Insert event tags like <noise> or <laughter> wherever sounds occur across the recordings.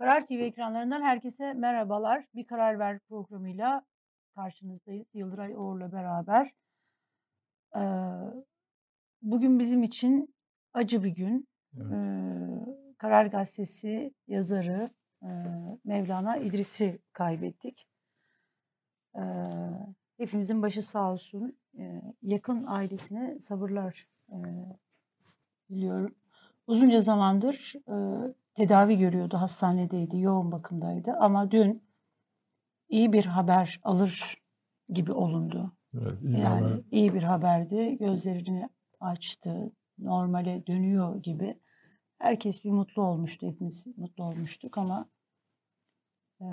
Karar TV ekranlarından herkese merhabalar. Bir Karar Ver programıyla karşınızdayız. Yıldıray Oğur'la beraber. Ee, bugün bizim için acı bir gün. Evet. Ee, Karar Gazetesi yazarı e, Mevlana İdris'i kaybettik. Ee, hepimizin başı sağ olsun. Ee, yakın ailesine sabırlar e, diliyorum. Uzunca zamandır e, tedavi görüyordu, hastanedeydi, yoğun bakımdaydı. Ama dün iyi bir haber alır gibi olundu. Evet, iyi Yani haber. iyi bir haberdi. Gözlerini açtı, normale dönüyor gibi. Herkes bir mutlu olmuştu, hepimiz mutlu olmuştuk ama e,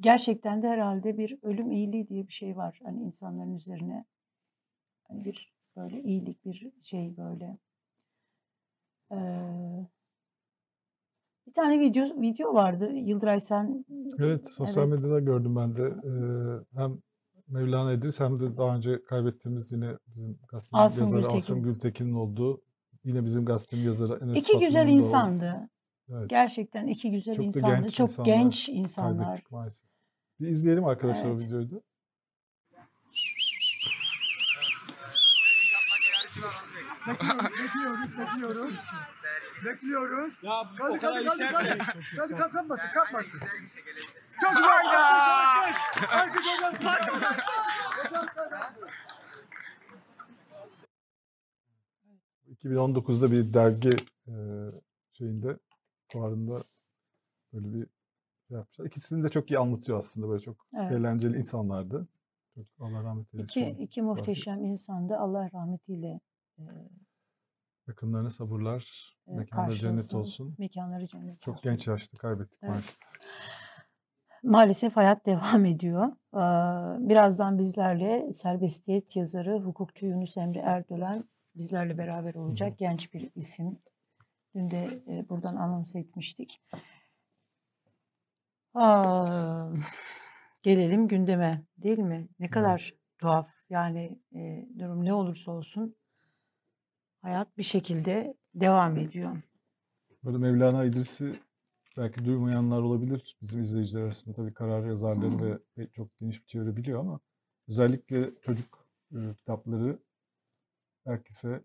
gerçekten de herhalde bir ölüm iyiliği diye bir şey var. Hani insanların üzerine hani bir böyle iyilik bir şey böyle. Ee, bir tane video video vardı. Yıldıray sen Evet, sosyal evet. medyada gördüm ben de. Ee, hem Mevlana İdris hem de daha önce kaybettiğimiz yine bizim gazetenin Asım yazarı Gültekin. Asım Gültekin'in olduğu, yine bizim gazetenin yazarı Enes İki güzel da o- insandı. Evet, Gerçekten iki güzel Çok insandı. genç Çok insanlar genç insanlar. kaybettik maalesef. Bir izleyelim arkadaşlar o Evet. videoyu da. Bekliyoruz, bekliyoruz. Bekliyoruz. Ya Hadi o kadar hadi hadi hadi. Hadi kalk kalkmasın kalkmasın. Çok güzel. Alkış alkış. Alkış hocam. 2019'da bir dergi e, şeyinde, fuarında böyle bir şey yapmışlar. İkisini de çok iyi anlatıyor aslında. Böyle çok Evet. eğlenceli insanlardı. Çok Allah rahmet eylesin. İki, iki muhteşem insandı. Allah rahmetiyle Yakınlarına sabırlar, e, mekanları cennet olsun. Mekanları cennet Çok olsun. genç yaşta kaybettik Evet. maalesef. Maalesef hayat <laughs> devam ediyor. Ee, Birazdan bizlerle serbestiyet yazarı, hukukçu Yunus Emre Erdoğan bizlerle beraber olacak. Genç bir isim. Dün de e, buradan anons etmiştik. Aa, gelelim gündeme değil mi? Ne kadar tuhaf. Yani e, durum ne olursa olsun hayat bir şekilde devam ediyor. Böyle Mevlana İdris'i belki duymayanlar olabilir bizim izleyiciler arasında. Tabii karar yazarları ve ve çok geniş bir çevre biliyor ama özellikle çocuk e, kitapları herkese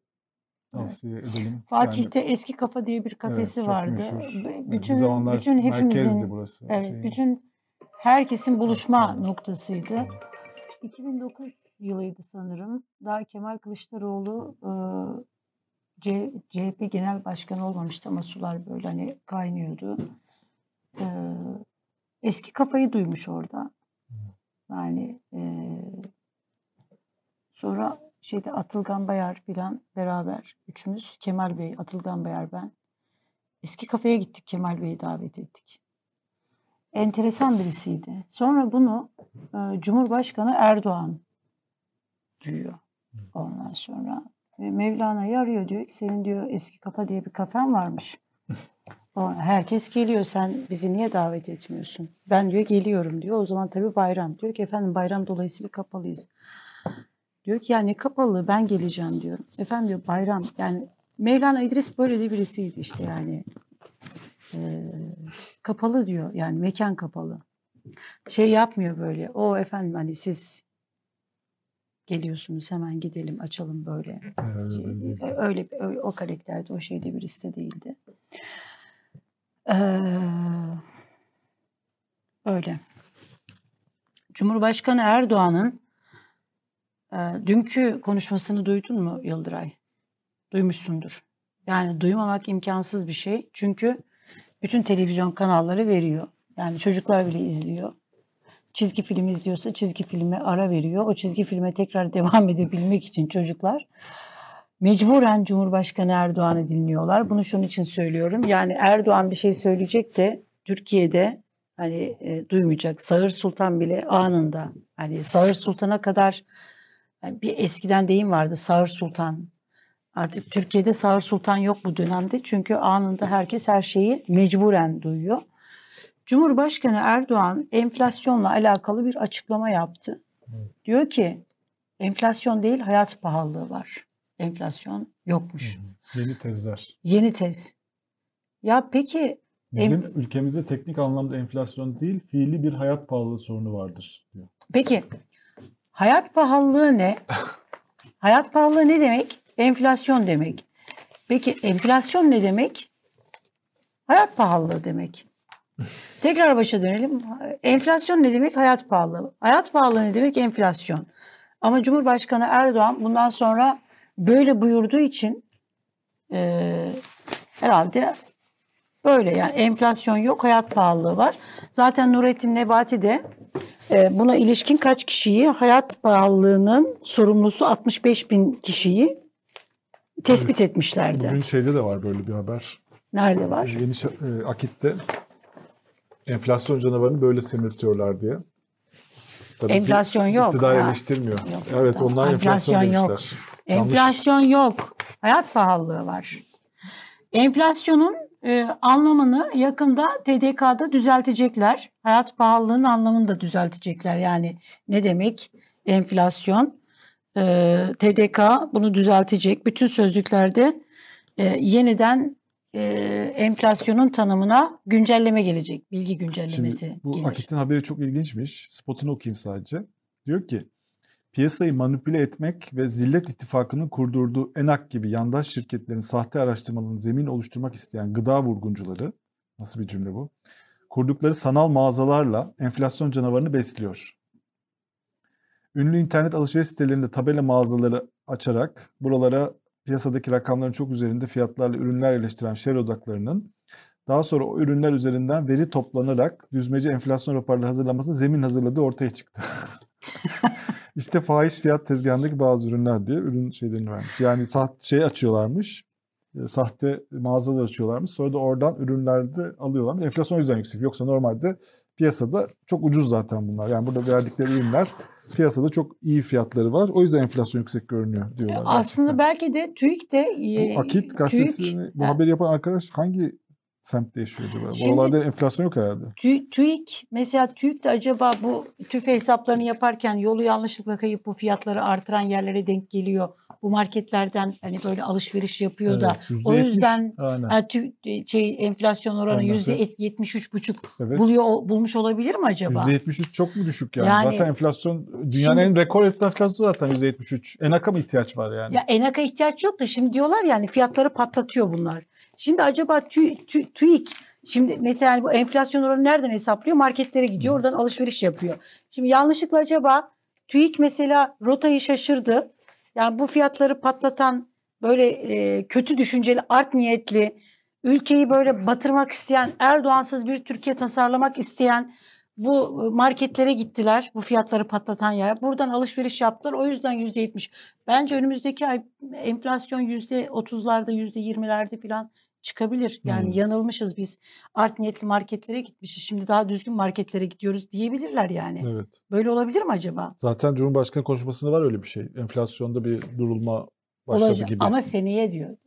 tavsiye edelim. Yani, Fatih'te Eski Kafa diye bir evet, kafesi çok vardı. meşhur. Evet, Bütün zamanlar bütün hepimizin burası. evet şeyin. bütün herkesin buluşma evet. noktasıydı. Evet. 2009 yılıydı sanırım. Daha Kemal Kılıçdaroğlu e, C- CHP Genel Başkanı olmamıştı ama sular böyle hani kaynıyordu. E, eski kafayı duymuş orada. Yani e, sonra şeyde Atılgan Bayar filan beraber üçümüz Kemal Bey, Atılgan Bayar ben. Eski kafeye gittik Kemal Bey'i davet ettik. Enteresan birisiydi. Sonra bunu e, Cumhurbaşkanı Erdoğan duyuyor. Ondan sonra Mevlana'yı arıyor diyor ki senin diyor eski kafa diye bir kafen varmış. Herkes geliyor sen bizi niye davet etmiyorsun? Ben diyor geliyorum diyor. O zaman tabii bayram. Diyor ki efendim bayram dolayısıyla kapalıyız. Diyor ki ya ne kapalı ben geleceğim diyor. Efendim diyor bayram yani Mevlana İdris böyle de birisiydi işte yani. Ee, kapalı diyor yani mekan kapalı. Şey yapmıyor böyle. O efendim hani siz geliyorsunuz hemen gidelim açalım böyle. Evet, Şey, öyle öyle, o karakterde o şeyde birisi de değildi. Ee, öyle. Cumhurbaşkanı Erdoğan'ın e, dünkü konuşmasını duydun mu Yıldıray? Duymuşsundur. Yani duymamak imkansız bir şey. Çünkü bütün televizyon kanalları veriyor. Yani çocuklar bile izliyor. Çizgi film izliyorsa çizgi filme ara veriyor. O çizgi filme tekrar <laughs> devam edebilmek için çocuklar mecburen Cumhurbaşkanı Erdoğan'ı dinliyorlar. Bunu şunun için söylüyorum. Yani Erdoğan bir şey söyleyecek de Türkiye'de hani e, duymayacak. Sağır Sultan bile anında hani Sağır Sultan'a kadar yani bir eskiden deyim vardı Sağır Sultan. Artık Türkiye'de Sağır Sultan yok bu dönemde. Çünkü anında herkes her şeyi mecburen duyuyor. Cumhurbaşkanı Erdoğan enflasyonla alakalı bir açıklama yaptı. Diyor ki enflasyon değil hayat pahalılığı var. Enflasyon yokmuş. Yeni tezler. Yeni tez. Ya peki Bizim ülkemizde teknik anlamda enflasyon değil, fiili bir hayat pahalılığı sorunu vardır diyor. Peki hayat pahalılığı ne? <laughs> hayat pahalılığı ne demek? Enflasyon demek. Peki enflasyon ne demek? Hayat pahalılığı demek. <laughs> Tekrar başa dönelim. Enflasyon ne demek? Hayat pahalılığı. Hayat pahalılığı ne demek? Enflasyon. Ama Cumhurbaşkanı Erdoğan bundan sonra böyle buyurduğu için eee, herhalde böyle yani enflasyon yok, hayat pahalılığı var. Zaten Nurettin Nebati de e, buna ilişkin kaç kişiyi hayat pahalılığının sorumlusu 65 bin kişiyi tespit etmişlerdi. Bugün şeyde de var böyle bir haber. Nerede var? Yeni e, Akit'te enflasyon canavarını böyle semirtiyorlar diye. Tabii Enflasyon yok. İktidar Ha. eleştirmiyor. Yok. Evet onlar enflasyon, Enflasyon yok. demişler. Yanlış. Enflasyon yok. Hayat pahalılığı var. Enflasyonun e, anlamını yakında TDK'da düzeltecekler. Hayat pahalılığının anlamını da düzeltecekler. Yani ne demek enflasyon? E, TDK bunu düzeltecek. Bütün sözlüklerde e, yeniden e, enflasyonun tanımına güncelleme gelecek. Bilgi güncellemesi Şimdi bu gelir. Akit'in haberi çok ilginçmiş. Spotunu okuyayım sadece. Diyor ki piyasayı manipüle etmek ve Zillet İttifakı'nın kurdurduğu ENAK gibi yandaş şirketlerin sahte araştırmalarının zemin oluşturmak isteyen gıda vurguncuları, nasıl bir cümle bu? Kurdukları sanal mağazalarla enflasyon canavarını besliyor. Ünlü internet alışveriş sitelerinde tabela mağazaları açarak buralara piyasadaki rakamların çok üzerinde fiyatlarla ürünler yerleştiren şer odaklarının daha sonra o ürünler üzerinden veri toplanarak düzmece enflasyon raporları hazırlanmasına zemin hazırladığı ortaya çıktı. <laughs> işte fahiş fiyat tezgahındaki bazı ürünler diye ürün şeylerini vermiş. Yani sahte şey açıyorlarmış. e, Sahte mağazalar açıyorlarmış. Sonra da oradan ürünlerde alıyorlarmış. Enflasyon o yüzden yüksek. Yoksa normalde piyasada çok ucuz zaten bunlar. Yani burada verdikleri ürünler piyasada çok iyi fiyatları var. O yüzden enflasyon yüksek görünüyor diyorlar. Aslında gerçekten. belki de TÜİK de e, Bu Akit gazetesini bu Ha. haberi yapan arkadaş hangi semtte yaşıyor acaba? Şimdi- Oralarda enflasyon yok herhalde. Tü- TÜİK mesela TÜİK de acaba bu tüfe hesaplarını yaparken yolu yanlışlıkla kayıp bu fiyatları artıran yerlere denk geliyor. Bu marketlerden hani böyle alışveriş yapıyor da Evet, o %70 yüzden Aynen. ha, tü- şey enflasyon oranı yüzde yetmiş üç buçuk Evet. buluyor bulmuş olabilir mi acaba? %73 çok mu düşük yani? Yani- zaten enflasyon dünyanın Şimdi- en rekor enflasyonu zaten %73. ENAK'a mı ihtiyaç var yani? Ya ENAK'a ihtiyaç yok da şimdi diyorlar yani fiyatları patlatıyor bunlar. Şimdi acaba tü, tü, TÜİK şimdi mesela bu enflasyon oranı nereden hesaplıyor? Marketlere gidiyor oradan alışveriş yapıyor. Şimdi yanlışlıkla acaba TÜİK mesela rotayı şaşırdı. Yani bu fiyatları patlatan böyle e, kötü düşünceli art niyetli ülkeyi böyle batırmak isteyen Erdoğansız bir Türkiye tasarlamak isteyen bu marketlere gittiler. Bu fiyatları patlatan yer. Buradan alışveriş yaptılar. O yüzden yüzde yetmiş. Bence önümüzdeki ay enflasyon yüzde otuzlarda, yüzde yirmilerde falan çıkabilir. Yani Hmm. yanılmışız biz. Art niyetli marketlere gitmişiz. Şimdi daha düzgün marketlere gidiyoruz diyebilirler yani. Evet. Böyle olabilir mi acaba? Zaten Cumhurbaşkanı konuşmasında var öyle bir şey. Enflasyonda bir durulma başladı Olacak. gibi. Ama seneye diyor.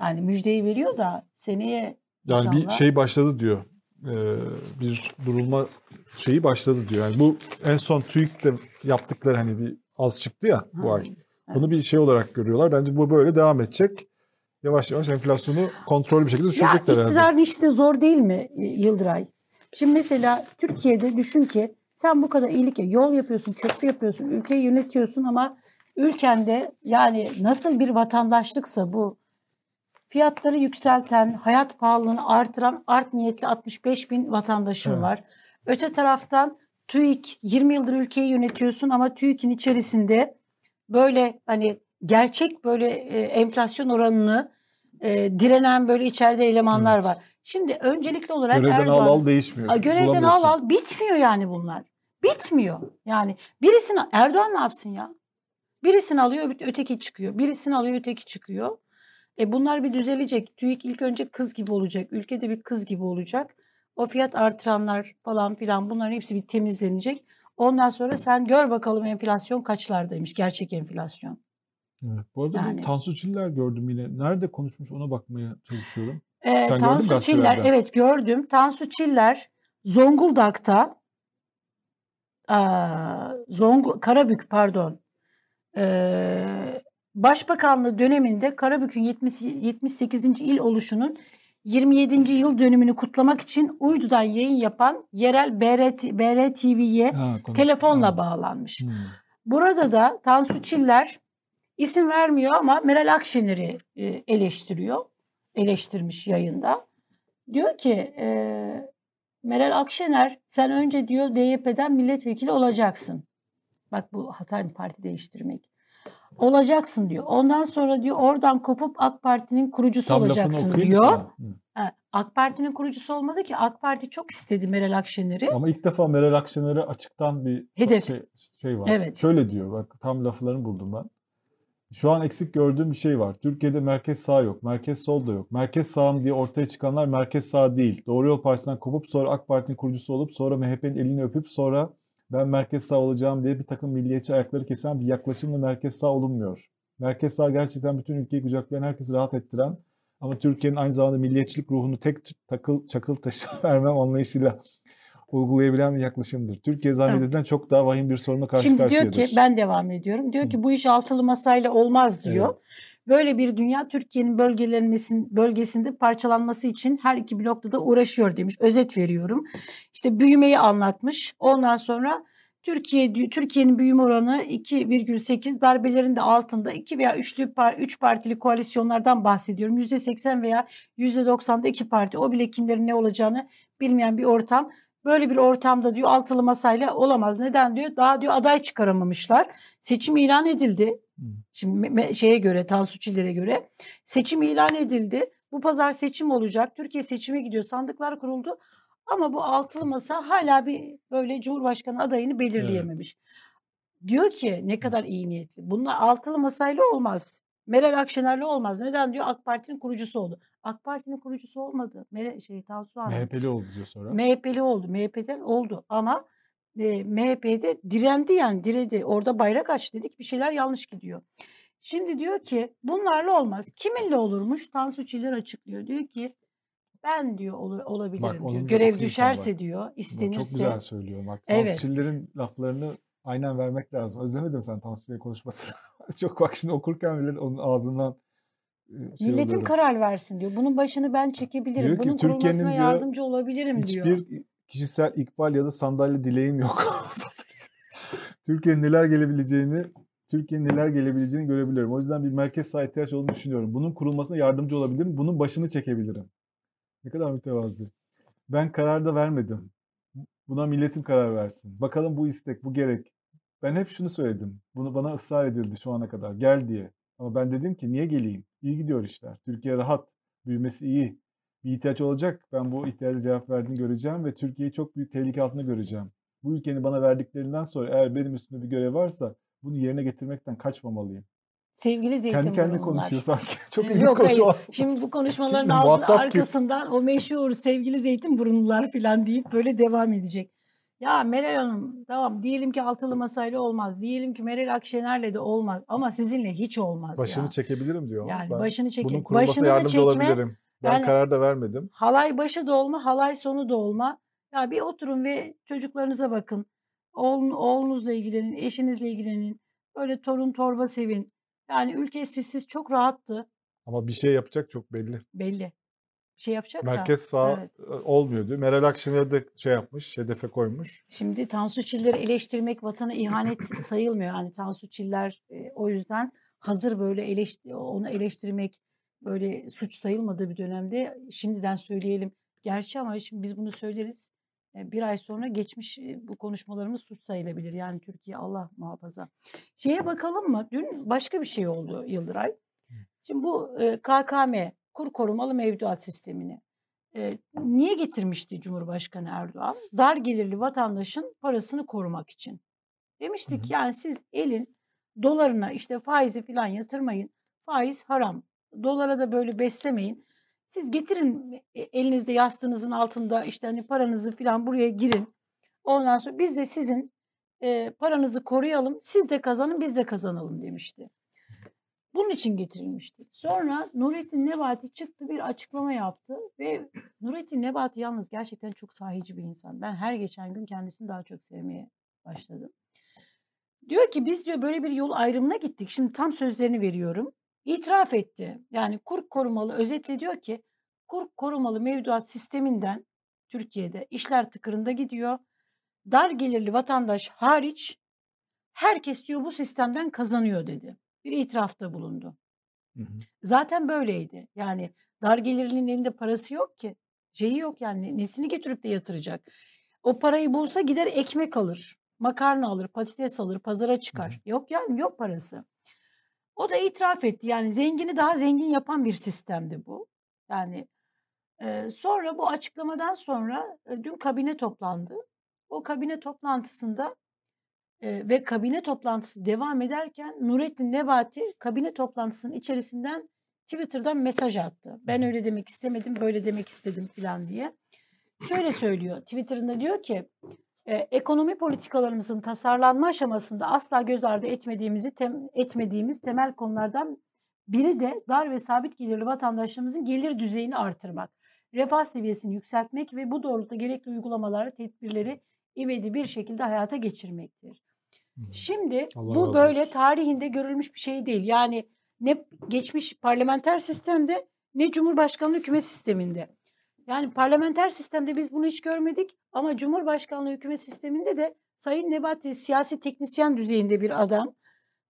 Yani müjdeyi veriyor da seneye yani bir şey başladı diyor. Ee, bir durulma şeyi başladı diyor. Yani bu en son TÜİK'le yaptıkları hani bir az çıktı ya bu Ha, ay. Bunu bir şey olarak görüyorlar. Bence bu böyle devam edecek. Yavaş yavaş enflasyonu kontrollü bir şekilde Ya düşürecekler herhalde. iktidarın işte zor değil mi y- Yıldıray? Şimdi mesela Türkiye'de düşün ki sen bu kadar iyilik yol yapıyorsun, köprü yapıyorsun, ülkeyi yönetiyorsun ama ülkende yani nasıl bir vatandaşlıksa bu fiyatları yükselten, hayat pahalılığını artıran art niyetli 65 bin vatandaşın Evet. var. Öte taraftan TÜİK 20 yıldır ülkeyi yönetiyorsun ama TÜİK'in içerisinde böyle hani gerçek böyle e, enflasyon oranını e, direnen böyle içeride elemanlar Evet. var. Şimdi öncelikli olarak Görevden Erdoğan al al değişmiyor. Aa, görevden al al bitmiyor yani bunlar. Bitmiyor. Yani birisini Erdoğan ne yapsın ya? Birisini alıyor öte- öteki çıkıyor. Birisini alıyor öteki çıkıyor. E bunlar bir düzelecek. TÜİK ilk önce kız gibi olacak. Ülkede bir kız gibi olacak. O fiyat artıranlar falan filan bunların hepsi bir temizlenecek. Ondan sonra sen gör bakalım enflasyon kaçlardaymış. Gerçek enflasyon. Evet. Bu arada Yani. Tansu Çiller gördüm yine. Nerede konuşmuş ona bakmaya çalışıyorum. Ee, Sen Tansu Çiller, evet gördüm. Tansu Çiller Zonguldak'ta, aa, Zong Karabük pardon, ee, Başbakanlığı döneminde Karabük'ün 70, 78. il oluşunun 27. yıl dönümünü kutlamak için uydudan yayın yapan yerel BRT, BRTV'ye telefonla Ha. bağlanmış. Hmm. Burada da Tansu Çiller isim vermiyor ama Meral Akşener'i e, eleştiriyor. Eleştirmiş yayında. Diyor ki e, Meral Akşener sen önce diyor DYP'den milletvekili olacaksın. Bak bu Hatay parti değiştirmek. Olacaksın diyor. Ondan sonra diyor oradan kopup AK Parti'nin kurucusu Tam olacaksın diyor. Ha, AK Parti'nin kurucusu olmadı ki. AK Parti çok istedi Meral Akşener'i. Ama ilk defa Meral Akşener'e açıktan bir Hedef. şey, şey var. Evet. Şöyle diyor bak tam laflarını buldum ben. Şu an eksik gördüğüm bir şey var. Türkiye'de merkez sağ yok, merkez sol da yok. Merkez sağım diye ortaya çıkanlar merkez sağ değil. Doğru Yol Partisi'nden kopup sonra AK Parti'nin kurucusu olup sonra MHP'nin elini öpüp sonra ben merkez sağ olacağım diye bir takım milliyetçi ayakları kesen bir yaklaşımla merkez sağ olunmuyor. Merkez sağ gerçekten bütün ülkeyi kucaklayan, herkesi rahat ettiren ama Türkiye'nin aynı zamanda milliyetçilik ruhunu tek takıl, çakıl taşı <laughs> vermem anlayışıyla uygulayabilen bir yaklaşımdır. Türkiye zannedilen çok daha vahim bir sorunla karşı Şimdi diyor karşıyadır. ki ben devam ediyorum. Diyor Hı. ki bu iş altılı masayla olmaz diyor. Böyle bir dünya Türkiye'nin bölgesinde parçalanması için her iki blokta da uğraşıyor demiş. Özet veriyorum. İşte büyümeyi anlatmış. Ondan sonra Türkiye Türkiye'nin büyüme oranı 2,8 darbelerin de altında 2 veya 3'lü 3 partili koalisyonlardan bahsediyorum. %80 veya %90'da iki parti. O bile kimlerin ne olacağını bilmeyen bir ortam. Böyle bir ortamda diyor altılı masayla olamaz. Neden diyor? Daha diyor aday çıkaramamışlar. Seçim ilan edildi. Şimdi şeye göre, Tansu Çiller'e göre seçim ilan edildi. Bu pazar seçim olacak. Türkiye seçime gidiyor. Sandıklar kuruldu. Ama bu altılı masa hala bir böyle Cumhurbaşkanı adayını belirleyememiş. Diyor ki ne kadar iyi niyetli. Bunlar altılı masayla olmaz. Meral Akşener'le olmaz. Neden diyor? AK Parti'nin kurucusu oldu. AK Parti'nin kurucusu olmadı. Meral, şey Tansu Hanım. MHP'li oldu diyor sonra. MHP'li oldu. MHP'den oldu ama e, MHP'de direndi yani diredi. Orada bayrak aç dedik bir şeyler yanlış gidiyor. Şimdi diyor ki bunlarla olmaz. Kiminle olurmuş? Tansu Çiller açıklıyor. Diyor ki ben diyor ol- olabilirim onun diyor. Görev düşerse bak. diyor Bak, istenirse. Çok güzel söylüyor. Bak Evet. Tansu Çiller'in laflarını aynen vermek lazım. Özlemedin mi sen Tansu Çiller'in konuşmasını. <laughs> çok bak şimdi okurken bile onun ağzından şey Milletin oluyorum. karar versin diyor. Bunun başını ben çekebilirim. Diyor ki, Bunun kurulmasına diyor, yardımcı olabilirim diyor. Hiçbir kişisel ikbal ya da sandalye dileğim yok. <laughs> Türkiye'nin neler gelebileceğini Türkiye'nin neler gelebileceğini görebiliyorum. O yüzden bir merkez sağ ihtiyaç olduğunu düşünüyorum. Bunun kurulmasına yardımcı olabilirim. Bunun başını çekebilirim. Ne kadar mütevazı. Ben karar da vermedim. Buna milletim karar versin. Bakalım bu istek, bu gerek. Ben hep şunu söyledim. Bunu bana ısrar edildi şu ana kadar. Gel diye. Ama ben dedim ki niye geleyim? İyi gidiyor işler. Türkiye rahat. Büyümesi iyi. Bir ihtiyaç olacak. Ben bu ihtiyaca cevap verdiğini göreceğim ve Türkiye'yi çok büyük tehlike altında göreceğim. Bu ülkenin bana verdiklerinden sonra eğer benim üstümde bir görev varsa bunu yerine getirmekten kaçmamalıyım. Sevgili Kendi kendine konuşuyor sanki. <laughs> Çok Yok, ilginç konuşuyor. hayır. Şimdi bu konuşmaların Kim? altı- Muhatap kim? arkasından o meşhur sevgili Zeytinburnular falan deyip böyle devam edecek. Ya Meral Hanım tamam diyelim ki altılı masayla olmaz. Diyelim ki Meral Akşener'le de olmaz. Ama sizinle hiç olmaz Başını ya. çekebilirim diyor. Yani ben başını çeke. bunun kurulmasına Başını da yardımcı çekme. olabilirim. Ben Yani- karar da vermedim. Halay başı da olma, halay sonu da olma. Ya bir oturun ve çocuklarınıza bakın. Oğlun, oğlunuzla ilgilenin, eşinizle ilgilenin. Böyle torun torba sevin. Yani ülke sizsiz çok rahattı. Ama bir şey yapacak çok belli. Belli. Şey yapacak da. Merkez sağ Evet. e, olmuyor diyor. Meral Akşener de şey yapmış, hedefe koymuş. Şimdi Tansu Çiller'i eleştirmek vatana ihanet <laughs> sayılmıyor. Yani Tansu Çiller e, o yüzden hazır böyle eleşti- onu eleştirmek böyle suç sayılmadığı bir dönemde şimdiden söyleyelim. Gerçi ama şimdi biz bunu söyleriz. E, Bir ay sonra geçmiş bu konuşmalarımız suç sayılabilir. Yani Türkiye Allah muhafaza. Şeye bakalım mı? Dün başka bir şey oldu Yıldıray. Şimdi bu KKM, kur korumalı mevduat sistemini e, niye getirmişti Cumhurbaşkanı Erdoğan? Dar gelirli vatandaşın parasını korumak için. Demiştik yani siz elin dolarına işte faizi falan yatırmayın. Faiz haram. Dolara da böyle beslemeyin. Siz getirin e, elinizde yastığınızın altında işte hani paranızı falan buraya girin. Ondan sonra biz de sizin e, paranızı koruyalım. Siz de kazanın biz de kazanalım demişti. Bunun için getirilmişti. Sonra Nurettin Nebati çıktı bir açıklama yaptı ve Nurettin Nebati yalnız gerçekten çok sahici bir insan. Ben her geçen gün kendisini daha çok sevmeye başladım. Diyor ki biz diyor böyle bir yol ayrımına gittik. Şimdi tam sözlerini veriyorum. İtiraf etti. Yani kur korumalı özetle diyor ki kur korumalı mevduat sisteminden Türkiye'de işler tıkırında gidiyor. Dar gelirli vatandaş hariç herkes diyor bu sistemden kazanıyor dedi. Bir itirafta bulundu. Hı hı. Zaten böyleydi. Yani dar gelirlinin elinde parası yok ki. Şeyi yok yani nesini getirip de yatıracak. O parayı bulsa gider ekmek alır, makarna alır, patates alır, pazara çıkar. Yok yani yok parası. O da itiraf etti. Yani zengini daha zengin yapan bir sistemdi bu. Yani e, sonra bu açıklamadan sonra e, dün kabine toplandı. O kabine toplantısında e, ve kabine toplantısı devam ederken Nurettin Nebati kabine toplantısının içerisinden Twitter'dan mesaj attı. Ben öyle demek istemedim, böyle demek istedim falan diye. Şöyle söylüyor. Twitter'ında diyor ki e, ekonomi politikalarımızın tasarlanma aşamasında asla göz ardı etmediğimizi tem, etmediğimiz temel konulardan biri de dar ve sabit gelirli vatandaşlarımızın gelir düzeyini artırmak, refah seviyesini yükseltmek ve bu doğrultuda gerekli uygulamaları, tedbirleri ivedi bir şekilde hayata geçirmektir. Şimdi Allah bu böyle tarihinde görülmüş bir şey değil. Yani ne geçmiş parlamenter sistemde ne Cumhurbaşkanlığı hükümet sisteminde. Yani parlamenter sistemde biz bunu hiç görmedik ama Cumhurbaşkanlığı hükümet sisteminde de Sayın Nebati siyasi teknisyen düzeyinde bir adam.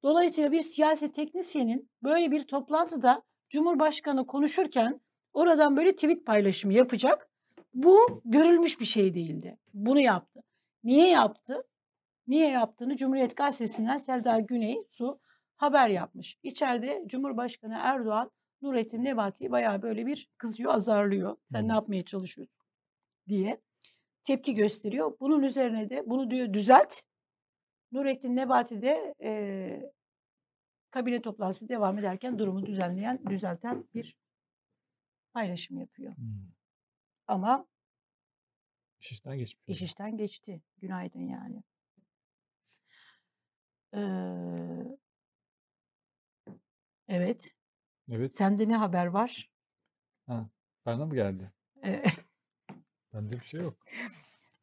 Dolayısıyla bir siyasi teknisyenin böyle bir toplantıda Cumhurbaşkanı konuşurken oradan böyle tweet paylaşımı yapacak. Bu görülmüş bir şey değildi. Bunu yaptı. Niye yaptı? Niye yaptığını Cumhuriyet Gazetesi'nden Selda Güney Su haber yapmış. İçeride Cumhurbaşkanı Erdoğan Nurettin Nebati'yi bayağı böyle bir kızıyor, azarlıyor. Sen ne yapmaya çalışıyorsun diye tepki gösteriyor. Bunun üzerine de bunu diyor düzelt. Nurettin Nebati de eee kabine toplantısı devam ederken durumu düzenleyen, düzelten bir paylaşım yapıyor. Hı. Ama İş işten geçmiş. iş işten geçti. Günaydın yani. Eee, evet. Evet. Sende ne haber var? Bana mı geldi? Eee, <laughs> Bende bir şey yok.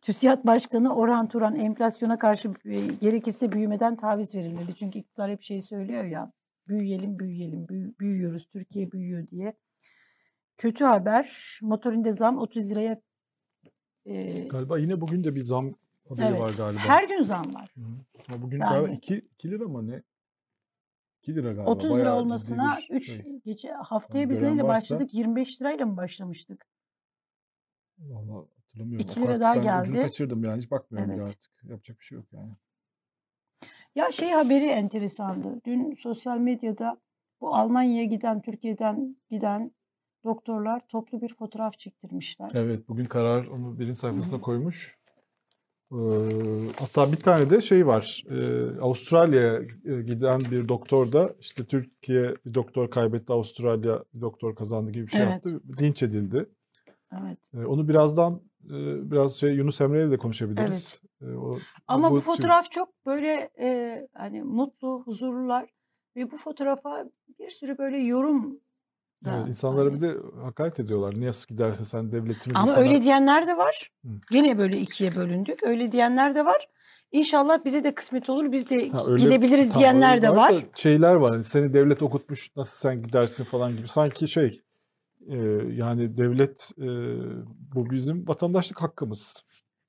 TÜSİAD Başkanı Orhan Turan enflasyona karşı e, gerekirse büyümeden taviz verilmeli. Çünkü iktidar hep şey söylüyor ya büyüyelim büyüyelim büyü- büyüyoruz Türkiye büyüyor diye. Kötü haber motorinde zam 30 liraya e, Galiba yine bugün de bir zam haberi Evet. var galiba. her gün zam var. Hı bugün Yani- galiba 2, 2 lira mı ne? 2 lira galiba. 30 lira Bayağı olmasına bir 3 şey. gece haftaya Yani biz neyle varsa- başladık? 25 lirayla mı başlamıştık? Vallahi hatırlamıyorum. İki O lira artık daha geldi. ucunu kaçırdım yani hiç bakmıyorum Evet. artık. Yapacak bir şey yok yani. Ya şey haberi enteresandı. Dün sosyal medyada bu Almanya'ya giden, Türkiye'den giden doktorlar toplu bir fotoğraf çektirmişler. Evet bugün karar onu birinci sayfasına hı. koymuş. Ee, hatta bir tane de şey var. Ee, Avustralya'ya e, giden bir doktor da işte Türkiye bir doktor kaybetti, Avustralya bir doktor kazandı gibi bir şey Evet. yaptı. Linç edildi. Evet. Ee, onu birazdan e, biraz şey Yunus Emre'yle de konuşabiliriz. Ee, o, Ama bu, bu- fotoğraf çok böyle e, hani mutlu, huzurlular ve bu fotoğrafa bir sürü böyle yorum da Evet, insanlara bir de hakaret ediyorlar. Niye giderse sen devletimiz Ama sana... öyle diyenler de var. Hı. Yine böyle ikiye bölündük. Öyle diyenler de var. İnşallah bize de kısmet olur. Biz de Ha, öyle- gidebiliriz diyenler de var. da şeyler var. Hani seni devlet okutmuş nasıl sen gidersin falan gibi. Sanki şey e, yani devlet e, bu bizim vatandaşlık hakkımız.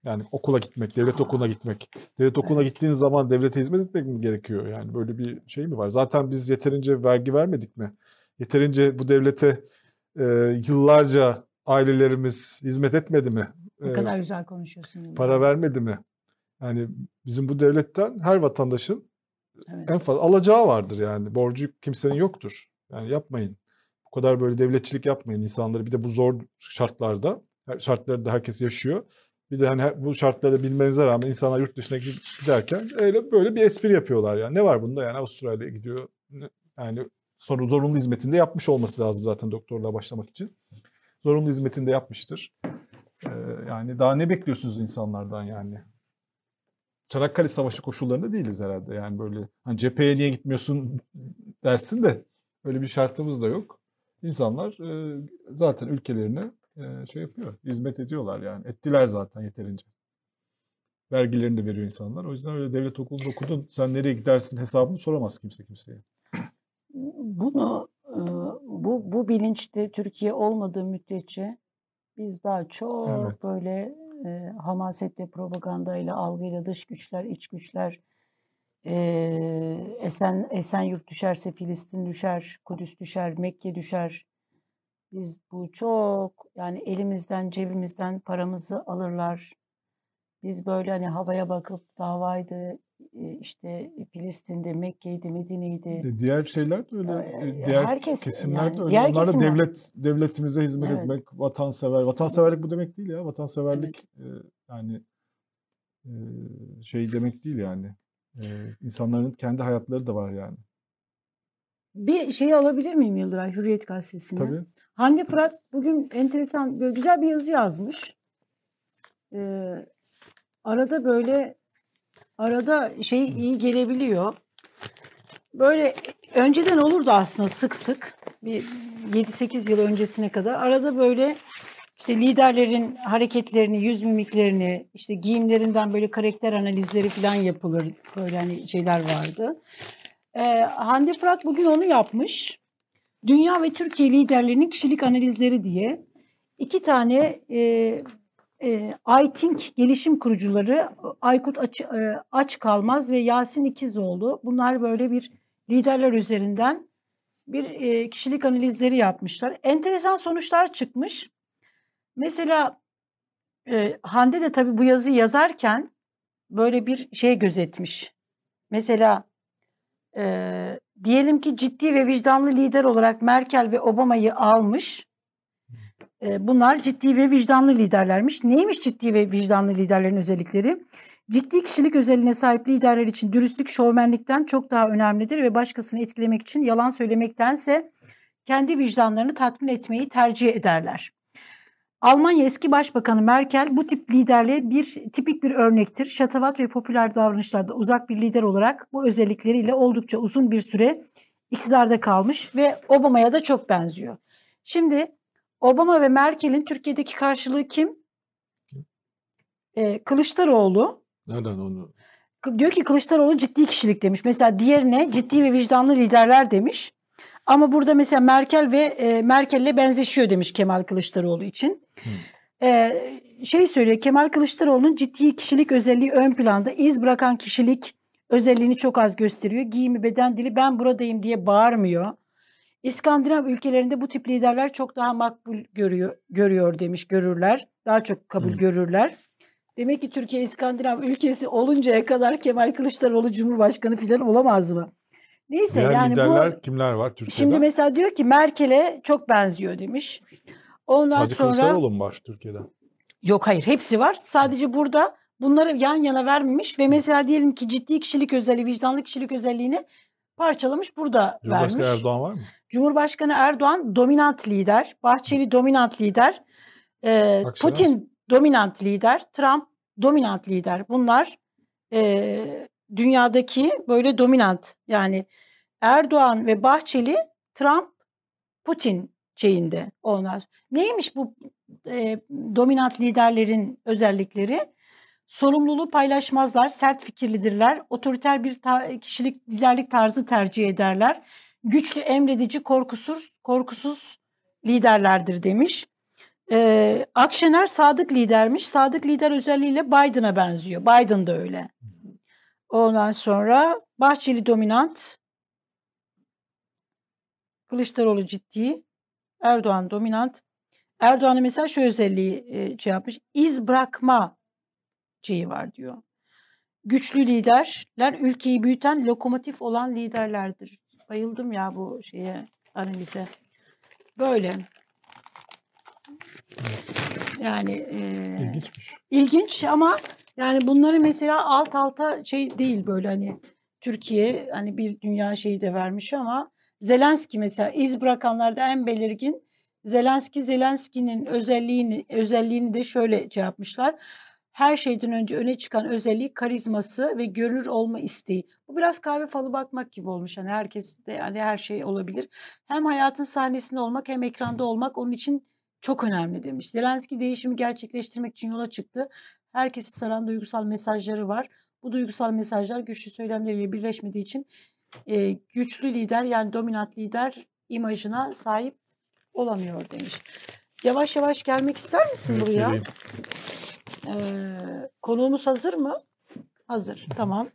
Yani okula gitmek, devlet okuluna gitmek. Devlet okuluna gittiğin zaman devlete hizmet etmek mi gerekiyor? Yani böyle bir şey mi var? Zaten biz yeterince vergi vermedik mi? Yeterince bu devlete e, yıllarca ailelerimiz hizmet etmedi mi? Ne E, kadar güzel konuşuyorsun. Para vermedi mi? Yani bizim bu devletten her vatandaşın Evet. en fazla alacağı vardır yani. Borcu kimsenin yoktur. Yani yapmayın. Bu kadar böyle devletçilik yapmayın insanları. Bir de bu zor şartlarda, şartlarda herkes yaşıyor. Bir de hani her- bu şartları bilmenize rağmen insanlar yurt dışına gid- giderken öyle böyle bir espri yapıyorlar yani. Ne var bunda yani Avustralya'ya gidiyor. Yani sonra zorunlu hizmetinde yapmış olması lazım zaten doktorluğa başlamak için. Zorunlu hizmetinde yapmıştır. Ee, yani daha ne bekliyorsunuz insanlardan yani? Çanakkale Savaşı koşullarında değiliz herhalde. Yani böyle hani cepheye niye gitmiyorsun dersin de öyle bir şartımız da yok. İnsanlar e, zaten ülkelerine e, şey yapıyor, hizmet ediyorlar yani. Ettiler zaten yeterince. Vergilerini de veriyor insanlar. O yüzden öyle devlet okulunda okudun, sen nereye gidersin hesabını soramaz kimse kimseye. Bunu bu bu bilinçte Türkiye olmadığı müddetçe biz daha çok Evet. böyle e, hamasetle, propagandayla, algıyla dış güçler, iç güçler e, Esen Esenyurt düşerse Filistin düşer, Kudüs düşer, Mekke düşer. Biz bu çok yani elimizden, cebimizden paramızı alırlar. Biz böyle hani havaya bakıp davaydı, işte Filistin'de, Mekke'ydi, Medine'ydi. E, Diğer şeyler de öyle. E, Diğer herkes kesimler yani de öyle. diğer Onlar da devlet devletimize hizmet Evet. etmek, vatansever. Vatanseverlik bu demek değil ya. Vatanseverlik e, yani şey demek değil yani. İnsanların kendi hayatları da var yani. Bir şeyi alabilir miyim Yıldıray Hürriyet Gazetesi'ne? Tabii. Hande Fırat bugün enteresan, böyle güzel bir yazı yazmış. Ee, arada böyle, arada şey iyi gelebiliyor. Böyle önceden olurdu aslında sık sık. Bir 7-8 yıl öncesine kadar. Arada böyle işte liderlerin hareketlerini, yüz mimiklerini, işte giyimlerinden böyle karakter analizleri falan yapılır. Böyle hani şeyler vardı. Ee, Hande Fırat bugün onu yapmış. Dünya ve Türkiye liderlerinin kişilik analizleri diye iki tane e, e, iThink gelişim kurucuları Aykut Aç, e, Aç Kalmaz ve Yasin İkizoğlu bunlar böyle bir liderler üzerinden bir e, kişilik analizleri yapmışlar. Enteresan sonuçlar çıkmış. Mesela e, Hande de tabii bu yazıyı yazarken böyle bir şey gözetmiş. Mesela e, diyelim ki ciddi ve vicdanlı lider olarak Merkel ve Obama'yı almış. E, bunlar ciddi ve vicdanlı liderlermiş. Neymiş ciddi ve vicdanlı liderlerin özellikleri? Ciddi kişilik özelliğine sahip liderler için dürüstlük şovmenlikten çok daha önemlidir ve başkasını etkilemek için yalan söylemektense kendi vicdanlarını tatmin etmeyi tercih ederler. Almanya eski başbakanı Merkel bu tip liderliğe bir tipik bir örnektir. Şatavat ve popüler davranışlarda uzak bir lider olarak bu özellikleriyle oldukça uzun bir süre iktidarda kalmış ve Obama'ya da çok benziyor. Şimdi Obama ve Merkel'in Türkiye'deki karşılığı kim? Ee, Kılıçdaroğlu. Nereden onu? Diyor ki Kılıçdaroğlu ciddi kişilik demiş. Mesela diğerine ciddi ve vicdanlı liderler demiş. Ama burada mesela Merkel ve e, Merkel'le benzeşiyor demiş Kemal Kılıçdaroğlu için. E, şey söylüyor Kemal Kılıçdaroğlu'nun ciddi kişilik özelliği ön planda. iz bırakan kişilik özelliğini çok az gösteriyor. Giyimi, beden dili ben buradayım diye bağırmıyor. İskandinav ülkelerinde bu tip liderler çok daha makbul görüyor, görüyor demiş, görürler. Daha çok kabul Hı. görürler. Demek ki Türkiye İskandinav ülkesi oluncaya kadar Kemal Kılıçdaroğlu Cumhurbaşkanı falan olamaz mı? Neyse Diğer yani liderler bu kimler var Türkiye'de? şimdi mesela diyor ki Merkel'e çok benziyor demiş. Ondan Sadece sonra Kılıçdaroğlu mu var Türkiye'de? yok hayır hepsi var. Sadece burada bunları yan yana vermemiş ve mesela diyelim ki ciddi kişilik özelliği, vicdanlı kişilik özelliğini parçalamış burada Cumhurbaşkanı vermiş. Erdoğan var mı? Cumhurbaşkanı Erdoğan dominant lider, Bahçeli dominant lider, e? Putin dominant lider, Trump dominant lider. Bunlar e, dünyadaki böyle dominant yani Erdoğan ve Bahçeli, Trump, Putin şeyinde onlar. Neymiş bu e, dominant liderlerin özellikleri? Sorumluluğu paylaşmazlar, sert fikirlidirler, otoriter bir ta- kişilik liderlik tarzı tercih ederler güçlü, emredici, korkusuz, korkusuz liderlerdir demiş. Ee, Akşener sadık lidermiş. Sadık lider özelliğiyle Biden'a benziyor. Biden da öyle. Ondan sonra Bahçeli dominant, Kılıçdaroğlu ciddi, Erdoğan dominant. Erdoğan'ın mesela şu özelliği e, şey yapmış. iz bırakma şeyi var diyor. Güçlü liderler ülkeyi büyüten lokomotif olan liderlerdir. Bayıldım ya bu şeye analize. Böyle. Yani e, İlginçmiş. ilginç ama yani bunları mesela alt alta şey değil böyle hani Türkiye hani bir dünya şeyi de vermiş ama Zelenski mesela iz bırakanlarda en belirgin Zelenski Zelenski'nin özelliğini özelliğini de şöyle şey yapmışlar. Her şeyden önce öne çıkan özelliği karizması ve görünür olma isteği. Bu biraz kahve falı bakmak gibi olmuş. Hani herkes de hani her şey olabilir. Hem hayatın sahnesinde olmak hem ekranda olmak onun için çok önemli demiş. Zelenski değişimi gerçekleştirmek için yola çıktı. Herkesi saran duygusal mesajları var. Bu duygusal mesajlar güçlü söylemleriyle birleşmediği için e, güçlü lider yani dominant lider imajına sahip olamıyor demiş. Yavaş yavaş gelmek ister misin Evet, buraya? geleyim. Ee, konuğumuz hazır mı? Hazır. Tamam.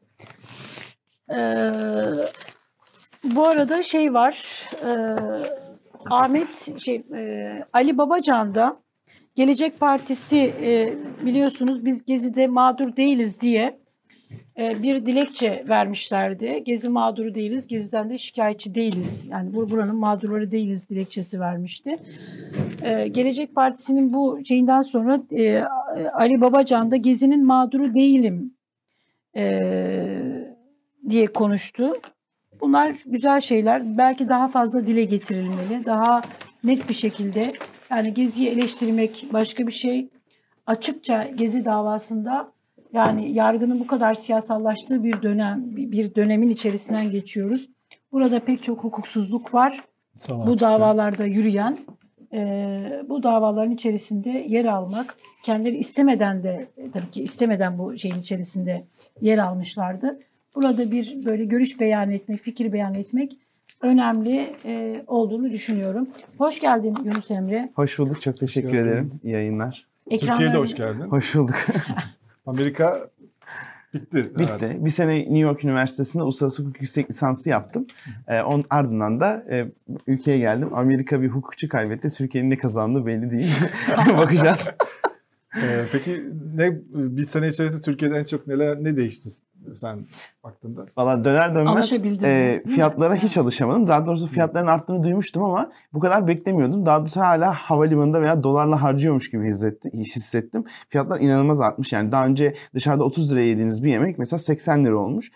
Ee, bu arada şey var. e, Ahmet şey e, Ali Babacan da Gelecek Partisi e, biliyorsunuz biz Gezi'de mağdur değiliz diye bir dilekçe vermişlerdi. Gezi mağduru değiliz, Gezi'den de şikayetçi değiliz. Yani bur- buranın mağdurları değiliz dilekçesi vermişti. E, Gelecek Partisi'nin bu şeyinden sonra e, Ali Babacan da Gezi'nin mağduru değilim e, diye konuştu. Bunlar güzel şeyler. Belki daha fazla dile getirilmeli. Daha net bir şekilde. Yani Gezi'yi eleştirmek başka bir şey. Açıkça Gezi davasında yani yargının bu kadar siyasallaştığı bir dönem, bir dönemin içerisinden geçiyoruz. Burada pek çok hukuksuzluk var Sanat bu davalarda yürüyen, e, bu davaların içerisinde yer almak, kendileri istemeden de tabii ki istemeden bu şeyin içerisinde yer almışlardı. Burada bir böyle görüş beyan etmek, fikir beyan etmek önemli e, olduğunu düşünüyorum. Hoş geldin Yunus Emre. Hoş bulduk. Çok teşekkür ederim. İyi yayınlar. Türkiye'ye de Ekranlarında- hoş geldin. Hoş bulduk. <laughs> Amerika bitti. Bitti. herhalde. Bir sene New York Üniversitesi'nde uluslararası hukuk yüksek lisansı yaptım. Ee, onun ardından da e, ülkeye geldim. Amerika bir hukukçu kaybetti. Türkiye'nin ne kazandığı belli değil. <laughs> Bakacağız. Ee, peki ne bir sene içerisinde Türkiye'de en çok neler ne değişti sen baktığında? Valla döner dönmez e, fiyatlara hiç alışamadım. Daha doğrusu fiyatların arttığını duymuştum ama bu kadar beklemiyordum. Daha doğrusu hala havalimanında veya dolarla harcıyormuş gibi hissetti, hissettim. Fiyatlar inanılmaz artmış. Yani daha önce dışarıda 30 liraya yediğiniz bir yemek mesela 80 lira olmuş.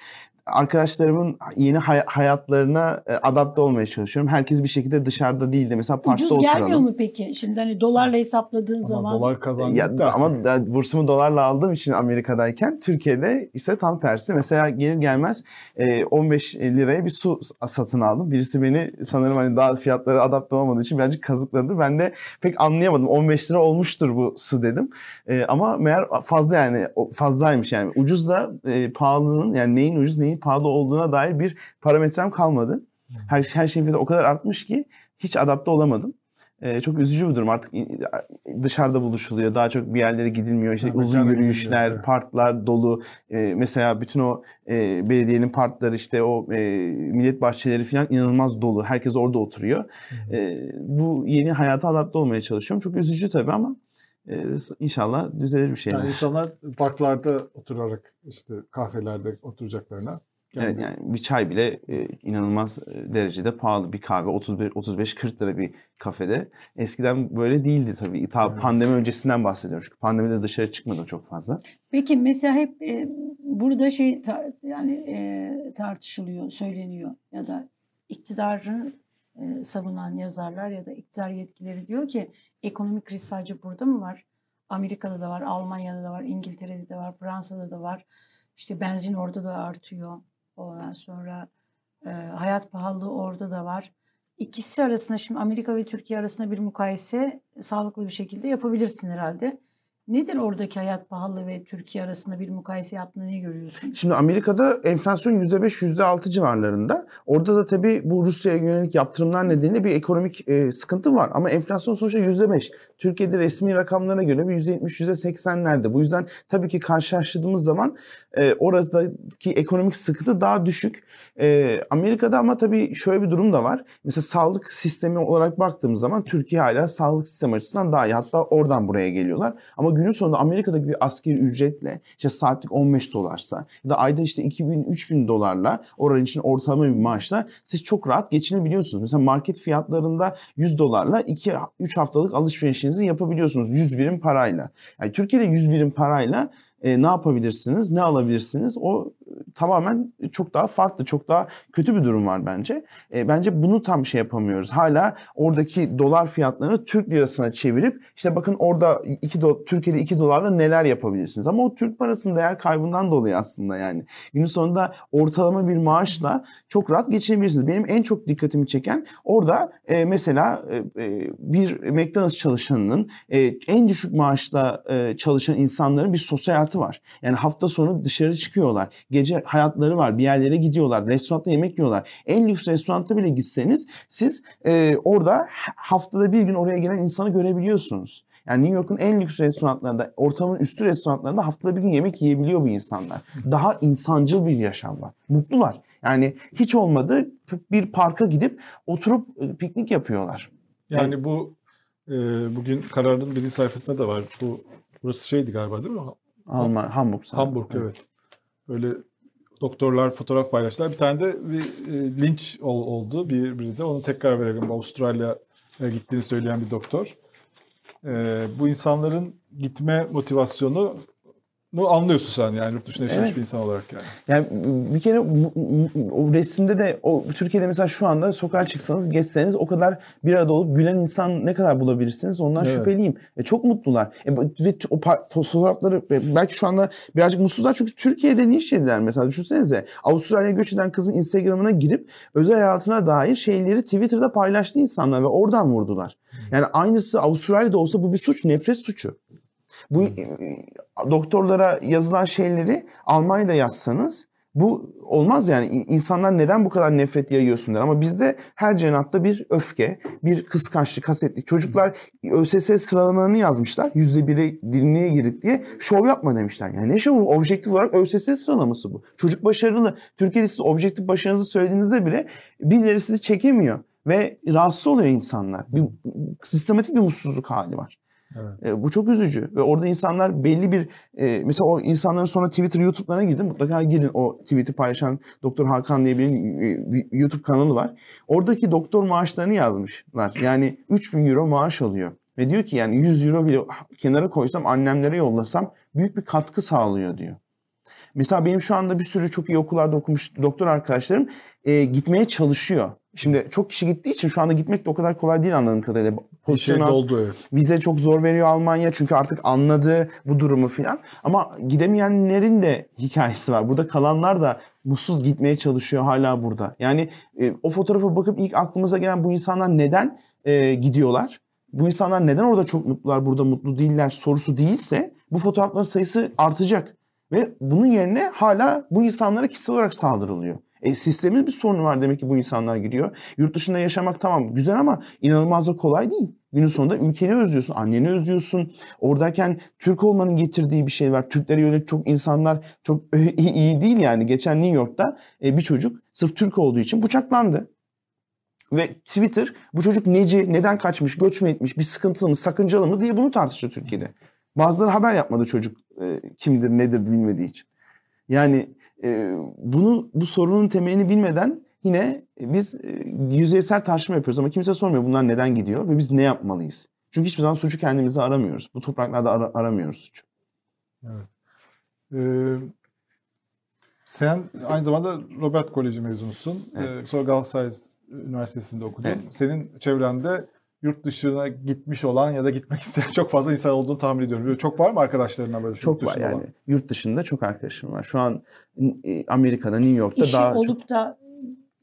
Arkadaşlarımın yeni hay- hayatlarına e, adapte olmaya çalışıyorum. Herkes bir şekilde dışarıda değil de mesela parkta Ucuz oturalım. gelmiyor mu peki? Şimdi hani dolarla hesapladığın Ama zaman. dolar kazandı. Ya, gitti ama da, bursumu dolarla aldığım için Amerika'dayken Türkiye'de ise tam tersi. Mesela gelir gelmez e, 15 liraya bir su satın aldım. Birisi beni sanırım hani daha fiyatlara adapte olmadığı için birazcık kazıkladı. Ben de pek anlayamadım. 15 lira olmuştur bu su dedim. E, ama meğer fazla yani o fazlaymış yani. Ucuz da e, pahalının yani neyin ucuz neyin pahalı olduğuna dair bir parametrem kalmadı. Her, her şeyin fiyatı o kadar artmış ki hiç adapte olamadım. Ee, çok üzücü bir durum. Artık dışarıda buluşuluyor daha çok bir yerlere gidilmiyor. İşte Ha, uzun yürüyüşler gidiliyor, evet. parklar dolu. Ee, mesela bütün o e, belediyenin parkları işte o e, millet bahçeleri falan inanılmaz dolu. Herkes orada oturuyor. Ee, bu yeni hayata adapte olmaya çalışıyorum. Çok üzücü tabii ama e, inşallah düzelir bir şeyler. Yani insanlar parklarda oturarak işte kahvelerde oturacaklarına Evet kendi- yani bir çay bile e, inanılmaz e, derecede pahalı bir kahve 35 35 40 lira bir kafede. Eskiden böyle değildi tabii. Ta Evet. pandemi öncesinden bahsediyorum. Çünkü pandemide dışarı çıkmadım çok fazla. Peki mesela hep e, burada şey ta- yani e, tartışılıyor, söyleniyor ya da iktidarın e, savunan yazarlar ya da iktidar yetkileri diyor ki ekonomik kriz sadece burada mı var? Amerika'da da var, Almanya'da da var, İngiltere'de de var, Fransa'da da var. İşte benzin orada da artıyor. Ondan sonra e, hayat pahalılığı orada da var. İkisi arasında şimdi Amerika ve Türkiye arasında bir mukayese sağlıklı bir şekilde yapabilirsin herhalde. Nedir oradaki hayat pahalı ve Türkiye arasında bir mukayese yaptığını ne görüyorsun? Şimdi Amerika'da enflasyon %5 %6 civarlarında. Orada da tabii bu Rusya'ya yönelik yaptırımlar nedeniyle bir ekonomik e, sıkıntı var. Ama enflasyon sonuçta %5. Türkiye'de resmi rakamlara göre bir %70 %80'lerde. Bu yüzden tabii ki karşılaştırdığımız zaman e, oradaki ekonomik sıkıntı daha düşük. E, Amerika'da ama tabii şöyle bir durum da var. Mesela sağlık sistemi olarak baktığımız zaman Türkiye hala sağlık sistemi açısından daha iyi. Hatta oradan buraya geliyorlar. Ama günün sonunda Amerika'daki bir askeri ücretle işte saatlik 15 dolarsa ya da ayda işte 2000-3000 dolarla oranın için ortalama bir maaşla siz çok rahat geçinebiliyorsunuz. Mesela market fiyatlarında 100 dolarla 2-3 haftalık alışverişinizi yapabiliyorsunuz 100 birim parayla. Yani Türkiye'de 100 birim parayla e, ne yapabilirsiniz, ne alabilirsiniz? O tamamen çok daha farklı, çok daha kötü bir durum var bence. E, bence bunu tam şey yapamıyoruz. Hala oradaki dolar fiyatlarını Türk lirasına çevirip işte bakın orada 2 do- Türkiye'de 2 dolarla neler yapabilirsiniz. Ama o Türk parasının değer kaybından dolayı aslında yani. Günün sonunda ortalama bir maaşla çok rahat geçinebilirsiniz. Benim en çok dikkatimi çeken orada e, mesela e, e, bir McDonald's çalışanının e, en düşük maaşla e, çalışan insanların bir sosyal hayatı var. Yani hafta sonu dışarı çıkıyorlar. Gece hayatları var. Bir yerlere gidiyorlar. Restoranda yemek yiyorlar. En lüks restoranda bile gitseniz siz e, orada haftada bir gün oraya gelen insanı görebiliyorsunuz. Yani New York'un en lüks restoranlarında, ortamın üstü restoranlarında haftada bir gün yemek yiyebiliyor bu insanlar. Daha insancıl bir yaşam var. Mutlular. Yani hiç olmadı bir parka gidip oturup e, piknik yapıyorlar. Yani bu e, bugün kararın birinci sayfasında da var. Bu burası şeydi galiba değil mi? Alman, Hamburg. Hamburg evet. Böyle doktorlar fotoğraf paylaştılar. Bir tane de bir e, linç ol, oldu bir biri de. Onu tekrar verelim. Avustralya'ya gittiğini söyleyen bir doktor. E, bu insanların gitme motivasyonu nu anlıyorsun sen yani yurt dışında yaşamış Evet. bir insan olarak yani. Yani bir kere o resimde de o Türkiye'de mesela şu anda sokağa çıksanız geçseniz o kadar bir arada olup gülen insan ne kadar bulabilirsiniz ondan Evet. şüpheliyim. E, çok mutlular. E, ve o fotoğrafları e, belki şu anda birazcık mutsuzlar çünkü Türkiye'de linç yediler mesela düşünsenize. Avustralya'ya göç eden kızın Instagram'ına girip özel hayatına dair şeyleri Twitter'da paylaştı insanlar ve oradan vurdular. Yani aynısı Avustralya'da olsa bu bir suç, nefret suçu. Bu e, doktorlara yazılan şeyleri Almanya'da yazsanız bu olmaz yani insanlar neden bu kadar nefret yayıyorsun der. Ama bizde her cenatta bir öfke, bir kıskançlık, hasetlik. Çocuklar ÖSS sıralamalarını yazmışlar. Yüzde biri dinliğe girdik diye şov yapma demişler. Yani ne şovu? Objektif olarak ÖSS sıralaması bu. Çocuk başarılı. Türkiye'de siz objektif başarınızı söylediğinizde bile birileri sizi çekemiyor. Ve rahatsız oluyor insanlar. Bir sistematik bir mutsuzluk hali var. Evet. E, bu çok üzücü ve orada insanlar belli bir e, mesela o insanların sonra Twitter, YouTube'larına girdim. Mutlaka girin o tweet'i paylaşan Doktor Hakan diye bir e, YouTube kanalı var. Oradaki doktor maaşlarını yazmışlar. Yani 3000 euro maaş alıyor. Ve diyor ki yani 100 euro bile kenara koysam annemlere yollasam büyük bir katkı sağlıyor diyor. Mesela benim şu anda bir sürü çok iyi okullarda okumuş doktor arkadaşlarım e, gitmeye çalışıyor. Şimdi çok kişi gittiği için şu anda gitmek de o kadar kolay değil anladığım kadarıyla. Bir şey Pozisyon az. evet. Vize çok zor veriyor Almanya çünkü artık anladı bu durumu filan. Ama gidemeyenlerin de hikayesi var. Burada kalanlar da mutsuz gitmeye çalışıyor hala burada. Yani e, o fotoğrafa bakıp ilk aklımıza gelen bu insanlar neden e, gidiyorlar? Bu insanlar neden orada çok mutlular, burada mutlu değiller sorusu değilse bu fotoğrafların sayısı artacak. Ve bunun yerine hala bu insanlara kişisel olarak saldırılıyor. E, sistemin bir sorunu var demek ki bu insanlar gidiyor. Yurt dışında yaşamak tamam güzel ama inanılmaz da kolay değil. Günün sonunda ülkeni özlüyorsun, anneni özlüyorsun. Oradayken Türk olmanın getirdiği bir şey var. Türklere yönelik çok insanlar çok <laughs> iyi, değil yani. Geçen New York'ta e, bir çocuk sırf Türk olduğu için bıçaklandı. Ve Twitter bu çocuk neci, neden kaçmış, göç mü etmiş, bir sıkıntılı mı, sakıncalı mı diye bunu tartıştı Türkiye'de. Bazıları haber yapmadı çocuk e, kimdir, nedir bilmediği için. Yani e, bunu bu sorunun temelini bilmeden yine biz e, yüzeysel tartışma yapıyoruz ama kimse sormuyor bunlar neden gidiyor ve biz ne yapmalıyız? Çünkü hiçbir zaman suçu kendimize aramıyoruz. Bu topraklarda ara- aramıyoruz suçu. Ee, sen aynı zamanda Robert Koleji mezunusun. Ee, sonra Galatasaray Üniversitesi'nde okudun. Evet. Senin çevrende yurt dışına gitmiş olan ya da gitmek isteyen <laughs> çok fazla insan olduğunu tahmin ediyorum. Böyle çok var mı arkadaşlarından böyle Çok yurt var yani. olan? Yurt dışında çok arkadaşım var. Şu an e, Amerika'da, New York'ta İşi daha çok olup da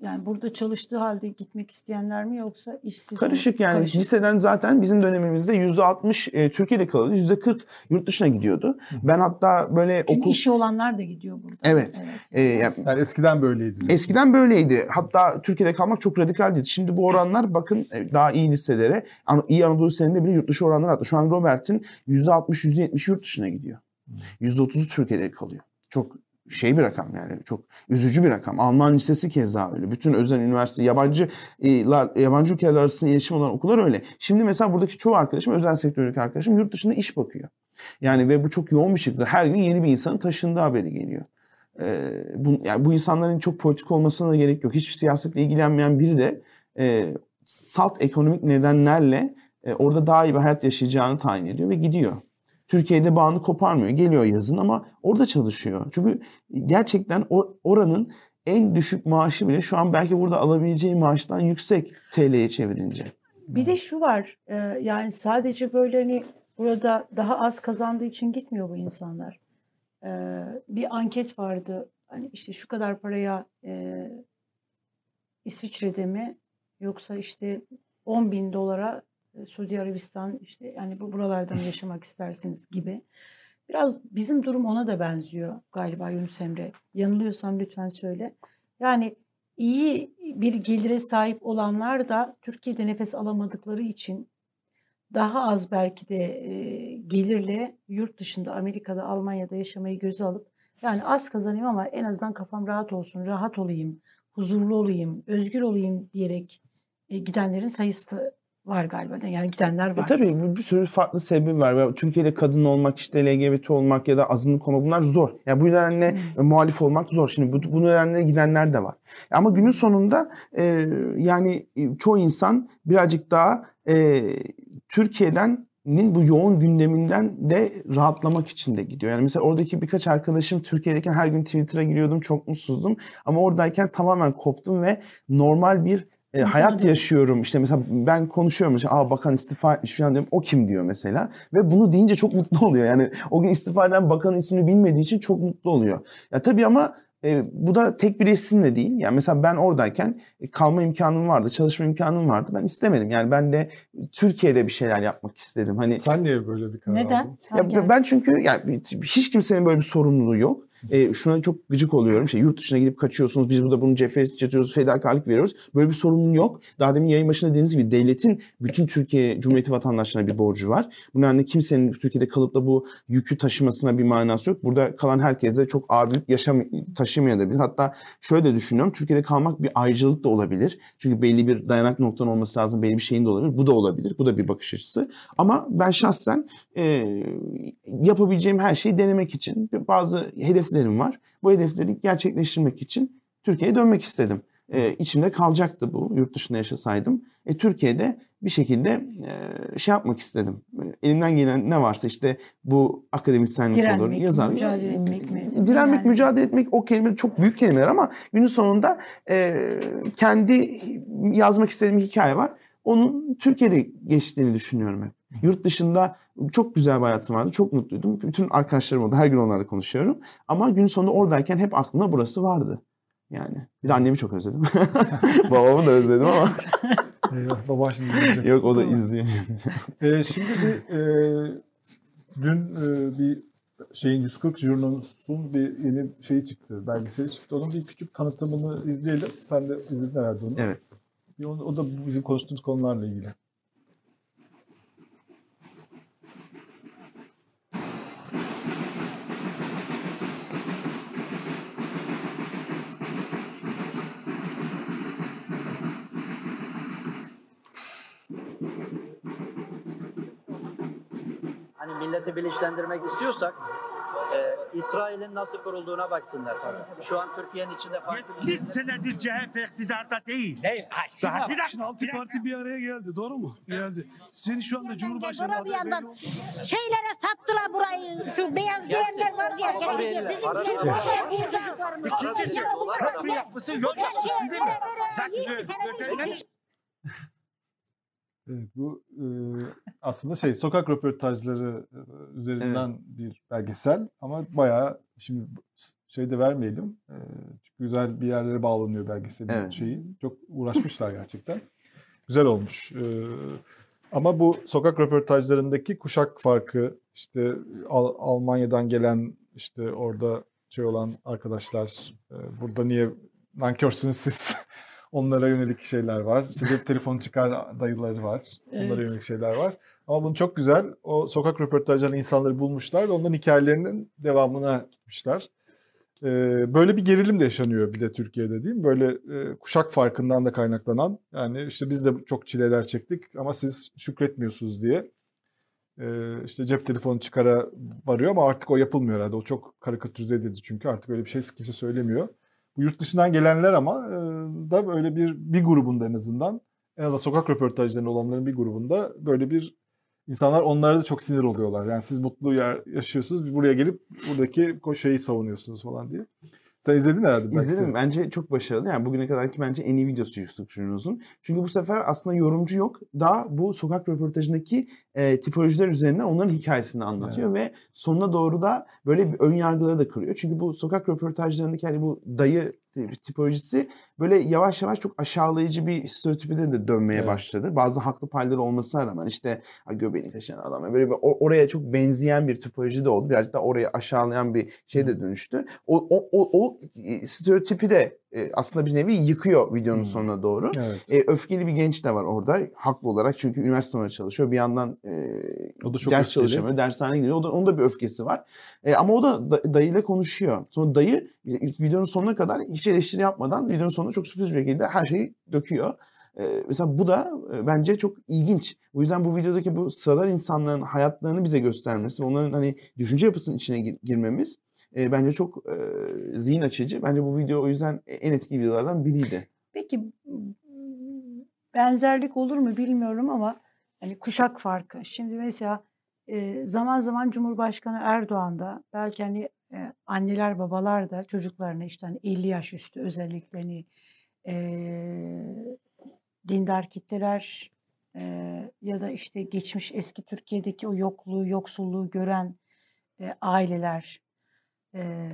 yani burada çalıştığı halde gitmek isteyenler mi yoksa işsiz Karışık olup- yani. karışık. Liseden zaten bizim dönemimizde %60 e, Türkiye'de kalıyordu. %40 yurt dışına gidiyordu. Ben hatta böyle Çünkü okul... işi olanlar da gidiyor burada. Evet. E, yani Yani eskiden böyleydi. Eskiden böyleydi. Hatta Türkiye'de kalmak çok radikal değil. Şimdi bu oranlar bakın e, daha iyi liselere, iyi Anadolu liselerinde bile yurt dışı oranlar arttı. Şu an Robert'in %60, %70 yurt dışına gidiyor. %30'u Türkiye'de kalıyor. Çok şey bir rakam yani çok üzücü bir rakam. Alman lisesi keza öyle. Bütün özel üniversite yabancı e, lar- yabancı ülkeler arasında iletişim olan okullar öyle. Şimdi mesela buradaki çoğu arkadaşım özel sektördeki arkadaşım yurt dışında iş bakıyor. Yani ve bu çok yoğun bir şekilde her gün yeni bir insanın taşındığı haberi geliyor. Ee, bu, yani bu insanların çok politik olmasına da gerek yok. Hiç siyasetle ilgilenmeyen biri de e, salt ekonomik nedenlerle e, orada daha iyi bir hayat yaşayacağını tayin ediyor ve gidiyor. Türkiye'de bağını koparmıyor. Geliyor yazın ama orada çalışıyor. Çünkü gerçekten oranın en düşük maaşı bile şu an belki burada alabileceği maaştan yüksek TL'ye çevirince. Bir de şu var e, yani sadece böyle hani burada daha az kazandığı için gitmiyor bu insanlar. E, bir anket vardı hani işte şu kadar paraya e, İsviçre'de mi yoksa işte 10 bin dolara Suudi Arabistan işte yani bu buralardan yaşamak istersiniz gibi. Biraz bizim durum ona da benziyor galiba Yunus Emre. Yanılıyorsam lütfen söyle. Yani iyi bir gelire sahip olanlar da Türkiye'de nefes alamadıkları için daha az belki de e, gelirle yurt dışında Amerika'da Almanya'da yaşamayı göze alıp yani az kazanayım ama en azından kafam rahat olsun, rahat olayım, huzurlu olayım, özgür olayım diyerek e, gidenlerin sayısı var galiba. Yani gidenler E var. tabii bir, bir sürü farklı sebebi var. Türkiye'de kadın olmak, işte LGBT olmak ya da azınlık olmak bunlar zor. Yani bu nedenle e, muhalif olmak zor. Şimdi bu, bu nedenle gidenler de var. Ama günün sonunda e, yani e, çoğu insan birazcık daha e, Türkiye'den bu yoğun gündeminden de rahatlamak için de gidiyor. Yani mesela oradaki birkaç arkadaşım Türkiye'deyken her gün Twitter'a giriyordum. Çok mutsuzdum. Ama oradayken tamamen koptum ve normal bir e, hayat yaşıyorum. İşte mesela ben konuşuyorum işte aa bakan istifa etmiş falan diyorum. O kim diyor mesela. Ve bunu deyince çok mutlu oluyor. Yani o gün istifa eden bakanın ismini bilmediği için çok mutlu oluyor. Ya tabii ama e, bu da tek bir isimle değil. Yani mesela ben oradayken e, kalma imkanım vardı, çalışma imkanım vardı. Ben istemedim. Yani ben de Türkiye'de bir şeyler yapmak istedim. Hani Sen niye böyle bir karar Neden? aldın? Sen ya ben çünkü yani hiç kimsenin böyle bir sorumluluğu yok. E, şuna çok gıcık oluyorum. İşte yurt dışına gidip kaçıyorsunuz. Biz burada bunun cephesi çatıyoruz, fedakarlık veriyoruz. Böyle bir sorumluluğu yok. Daha demin yayın başında dediğiniz gibi devletin bütün Türkiye Cumhuriyeti vatandaşlarına bir borcu var. Bu nedenle kimsenin Türkiye'de kalıp da bu yükü taşımasına bir manası yok. Burada kalan herkes de çok ağır yük yaşam taşımayabilir. Hatta şöyle de düşünüyorum. Türkiye'de kalmak bir ayrıcalık da olabilir. Çünkü belli bir dayanak noktan olması lazım. Belli bir şeyin de olabilir. Bu da olabilir. Bu da bir bakış açısı. Ama ben şahsen e, yapabileceğim her şeyi denemek için bazı hedeflerim var. Bu hedefleri gerçekleştirmek için Türkiye'ye dönmek istedim. E, içimde kalacaktı bu yurt dışında yaşasaydım. E, Türkiye'de bir şekilde e, şey yapmak istedim. E, elimden gelen ne varsa işte bu akademisyenlik olur, Direnmek, yazar. mücadele etmek mi? Direnmek, Yani. mücadele etmek o kelimeler çok büyük kelimeler ama günün sonunda e, kendi yazmak istediğim hikaye var. Onun Türkiye'de geçtiğini düşünüyorum hep. Yurt dışında çok güzel bir hayatım vardı. Çok mutluydum. Bütün arkadaşlarım oldu. Her gün onlarla konuşuyorum. Ama gün sonunda oradayken hep aklımda burası vardı. Yani. Bir de annemi çok özledim. <laughs> <laughs> Babamı da özledim ama. <laughs> Eyvah, baban şimdi izleyecek. Yok o da izleyeyim. Ee, şimdi bir e, dün e, bir şeyin 140 Jurnos'un bir yeni şeyi çıktı, belgeseli çıktı. Onun bir küçük tanıtımını izleyelim. Sen de izledin herhalde onu. Evet. O da bizim konuştuğumuz konularla ilgili. Hani milleti bilinçlendirmek istiyorsak e, İsrail'in nasıl kurulduğuna baksınlar. Şu an Türkiye'nin içinde farklı 70 senedir CHP iktidarda değil. Değil. Daha bir dakika. Altı parti bir araya geldi doğru mu? Geldi. Senin şu anda Cumhurbaşkanı bir belli yandan şeylere sattılar burayı. Şu beyaz giyenler var ya. Burada. İkincisi köprü yapmışsın, yol yapmışsın değil mi? Zaten. Evet, bu e, aslında şey sokak röportajları e, üzerinden bir belgesel ama bayağı şimdi şey de vermeyelim. E, çünkü güzel bir yerlere bağlanıyor belgeselin Evet. şeyi. Çok uğraşmışlar gerçekten. Güzel olmuş. E, ama bu sokak röportajlarındaki kuşak farkı işte Al- Almanya'dan gelen işte orada şey olan arkadaşlar e, burada niye nankörsünüz siz? <laughs> Onlara yönelik şeyler var. İşte cep telefonu çıkar dayıları var. Onlara Evet. yönelik şeyler var. Ama bunu çok güzel o sokak röportajlarında insanları bulmuşlar ve onların hikayelerinin devamına gitmişler. Ee, böyle bir gerilim de yaşanıyor bir de Türkiye'de değil mi? Böyle e, kuşak farkından da kaynaklanan yani işte biz de çok çileler çektik ama siz şükretmiyorsunuz diye e, işte cep telefonu çıkara varıyor ama artık o yapılmıyor herhalde. O çok karikatürize edildi çünkü artık öyle bir şey kimse söylemiyor. Bu yurt dışından gelenler ama e, da böyle bir bir grubunda en azından en azından sokak röportajlarında olanların bir grubunda böyle bir insanlar onlara da çok sinir oluyorlar. Yani siz mutlu yer yaşıyorsunuz, buraya gelip buradaki şeyi savunuyorsunuz falan diye. Sen izledin herhalde. belki İzledim. sen. Bence çok başarılı. Yani bugüne kadarki bence en iyi videosu Yusuf Şunuz'un. Çünkü bu sefer aslında yorumcu yok. Daha bu sokak röportajındaki e, tipolojiler üzerinden onların hikayesini anlatıyor ve sonuna doğru da böyle bir ön yargıları da kırıyor. Çünkü bu sokak röportajlarındaki hani bu dayı tipolojisi böyle yavaş yavaş çok aşağılayıcı bir stereotipide de dönmeye Evet. başladı. Bazı haklı payları olmasına rağmen işte "Ha, göbeğini kaşıyan adam böyle bir, oraya çok benzeyen bir tipoloji de oldu. Birazcık da oraya aşağılayan bir şey de dönüştü. O, o, o, o stereotipi de e, aslında bir nevi yıkıyor videonun Hmm. sonuna doğru. Evet. E, öfkeli bir genç de var orada haklı olarak çünkü üniversite sınavına çalışıyor. Bir yandan e, O da çok ders öfkeli. çalışamıyor, dershane gidiyor. O da, onun da bir öfkesi var. E, ama o da, da dayıyla konuşuyor. Sonra dayı videonun sonuna kadar hiç eleştiri yapmadan videonun sonunda çok sürpriz bir şekilde her şeyi döküyor. E, mesela bu da e, bence çok ilginç. O yüzden bu videodaki bu sıradan insanların hayatlarını bize göstermesi, onların hani düşünce yapısının içine gir- girmemiz e, bence çok e, zihin açıcı. Bence bu video o yüzden en etkili videolardan biriydi. Peki benzerlik olur mu bilmiyorum ama hani kuşak farkı. Şimdi mesela e, zaman zaman Cumhurbaşkanı Erdoğan da belki hani e, anneler babalar da çocuklarına işte hani 50 yaş üstü özellikle hani e, dindar kitleler e, ya da işte geçmiş eski Türkiye'deki o yokluğu, yoksulluğu gören e, aileler e,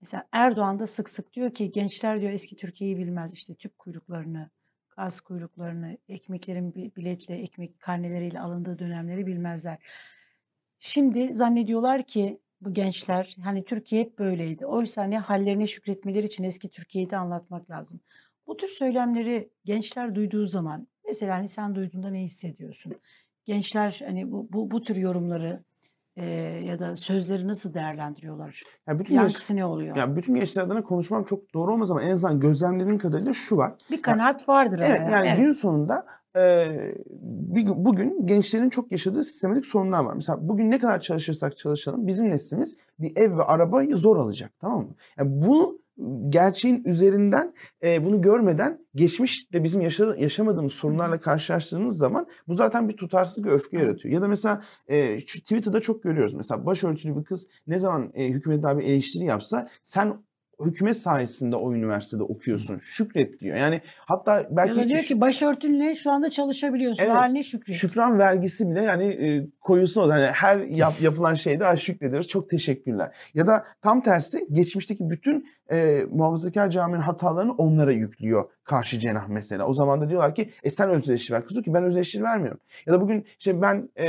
Mesela Erdoğan da sık sık diyor ki gençler diyor eski Türkiye'yi bilmez. İşte tüp kuyruklarını, gaz kuyruklarını, ekmeklerin bi- biletle, ekmek karneleriyle alındığı dönemleri bilmezler. Şimdi zannediyorlar ki bu gençler hani Türkiye hep böyleydi. Oysa hani hallerine şükretmeleri için eski Türkiye'yi de anlatmak lazım. Bu tür söylemleri gençler duyduğu zaman mesela hani sen duyduğunda ne hissediyorsun? Gençler hani bu, bu, bu tür yorumları eee, ya da sözleri nasıl değerlendiriyorlar? Yani bütün Yankısı ne oluyor? yani bütün gençler adına konuşmam çok doğru olmaz ama en azından gözlemlediğim kadarıyla şu var. Bir kanaat vardır ama. Evet yani gün sonunda e, bir, gün- bugün gençlerin çok yaşadığı sistematik sorunlar var. Mesela bugün ne kadar çalışırsak çalışalım bizim neslimiz bir ev ve arabayı zor alacak tamam mı? Yani bu gerçeğin üzerinden e, bunu görmeden geçmişte bizim yaşa- yaşamadığımız sorunlarla karşılaştığımız zaman bu zaten bir tutarsızlık ve öfke yaratıyor. Ya da mesela e, şu Twitter'da çok görüyoruz. Mesela başörtülü bir kız ne zaman e, hükümete abi eleştiri yapsa sen hükümet sayesinde o üniversitede okuyorsun. Şükret diyor. Yani hatta belki da diyor ki başörtünle şu anda çalışabiliyorsun. Evet. Haline şükret. Şükran vergisi bile yani e, koyulsun. Yani her yap, yapılan şeyde "Ay şükrederiz. Çok teşekkürler. Ya da tam tersi geçmişteki bütün e, muhafazakar caminin hatalarını onlara yüklüyor karşı cenah mesela. O zaman da diyorlar ki e sen öz eleştiri ver. Kız ki ben öz eleştiri vermiyorum. Ya da bugün işte ben e,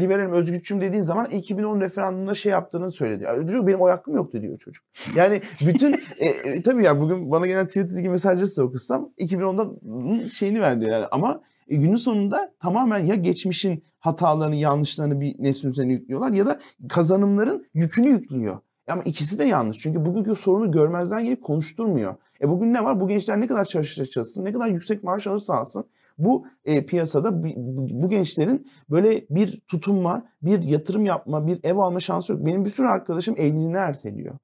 liberalim özgürlükçüm dediğin zaman 2010 referandumunda şey yaptığını söyledi. Ya Diyor benim oy hakkım yoktu diyor çocuk. Yani bütün e, e, tabii ya bugün bana gelen Twitter'daki mesajları size okusam 2010'da şeyini verdi yani ama e, günün sonunda tamamen ya geçmişin hatalarını, yanlışlarını bir neslin üzerine yüklüyorlar ya da kazanımların yükünü yüklüyor. Ama ikisi de yanlış. Çünkü bugünkü sorunu görmezden gelip konuşturmuyor. E bugün ne var? Bu gençler ne kadar çalışırsa çalışsın, ne kadar yüksek maaş alırsa alsın. Bu e, piyasada bu- bu gençlerin böyle bir tutunma, bir yatırım yapma, bir ev alma şansı yok. Benim bir sürü arkadaşım evliliğini erteliyor.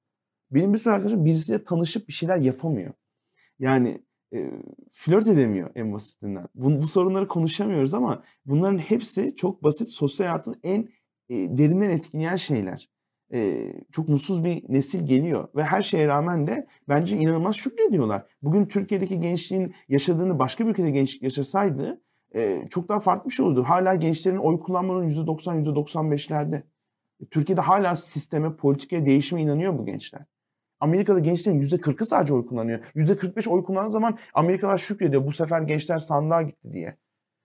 Benim bir sürü arkadaşım birisiyle tanışıp bir şeyler yapamıyor. Yani e, flört edemiyor en basitinden. Bu, bu sorunları konuşamıyoruz ama bunların hepsi çok basit sosyal hayatın en e, derinden etkileyen şeyler. E, çok mutsuz bir nesil geliyor ve her şeye rağmen de bence inanılmaz şükrediyorlar. Bugün Türkiye'deki gençliğin yaşadığını başka bir ülkede gençlik yaşasaydı e, çok daha farklı bir şey olurdu. Hala gençlerin oy kullanmanın %90, %95'lerde. Türkiye'de hala sisteme, politikaya, değişime inanıyor bu gençler. Amerika'da gençlerin %40'ı sadece oy kullanıyor. %45 oy kullandığı zaman Amerikalılar şükrediyor. Bu sefer gençler sandığa gitti diye.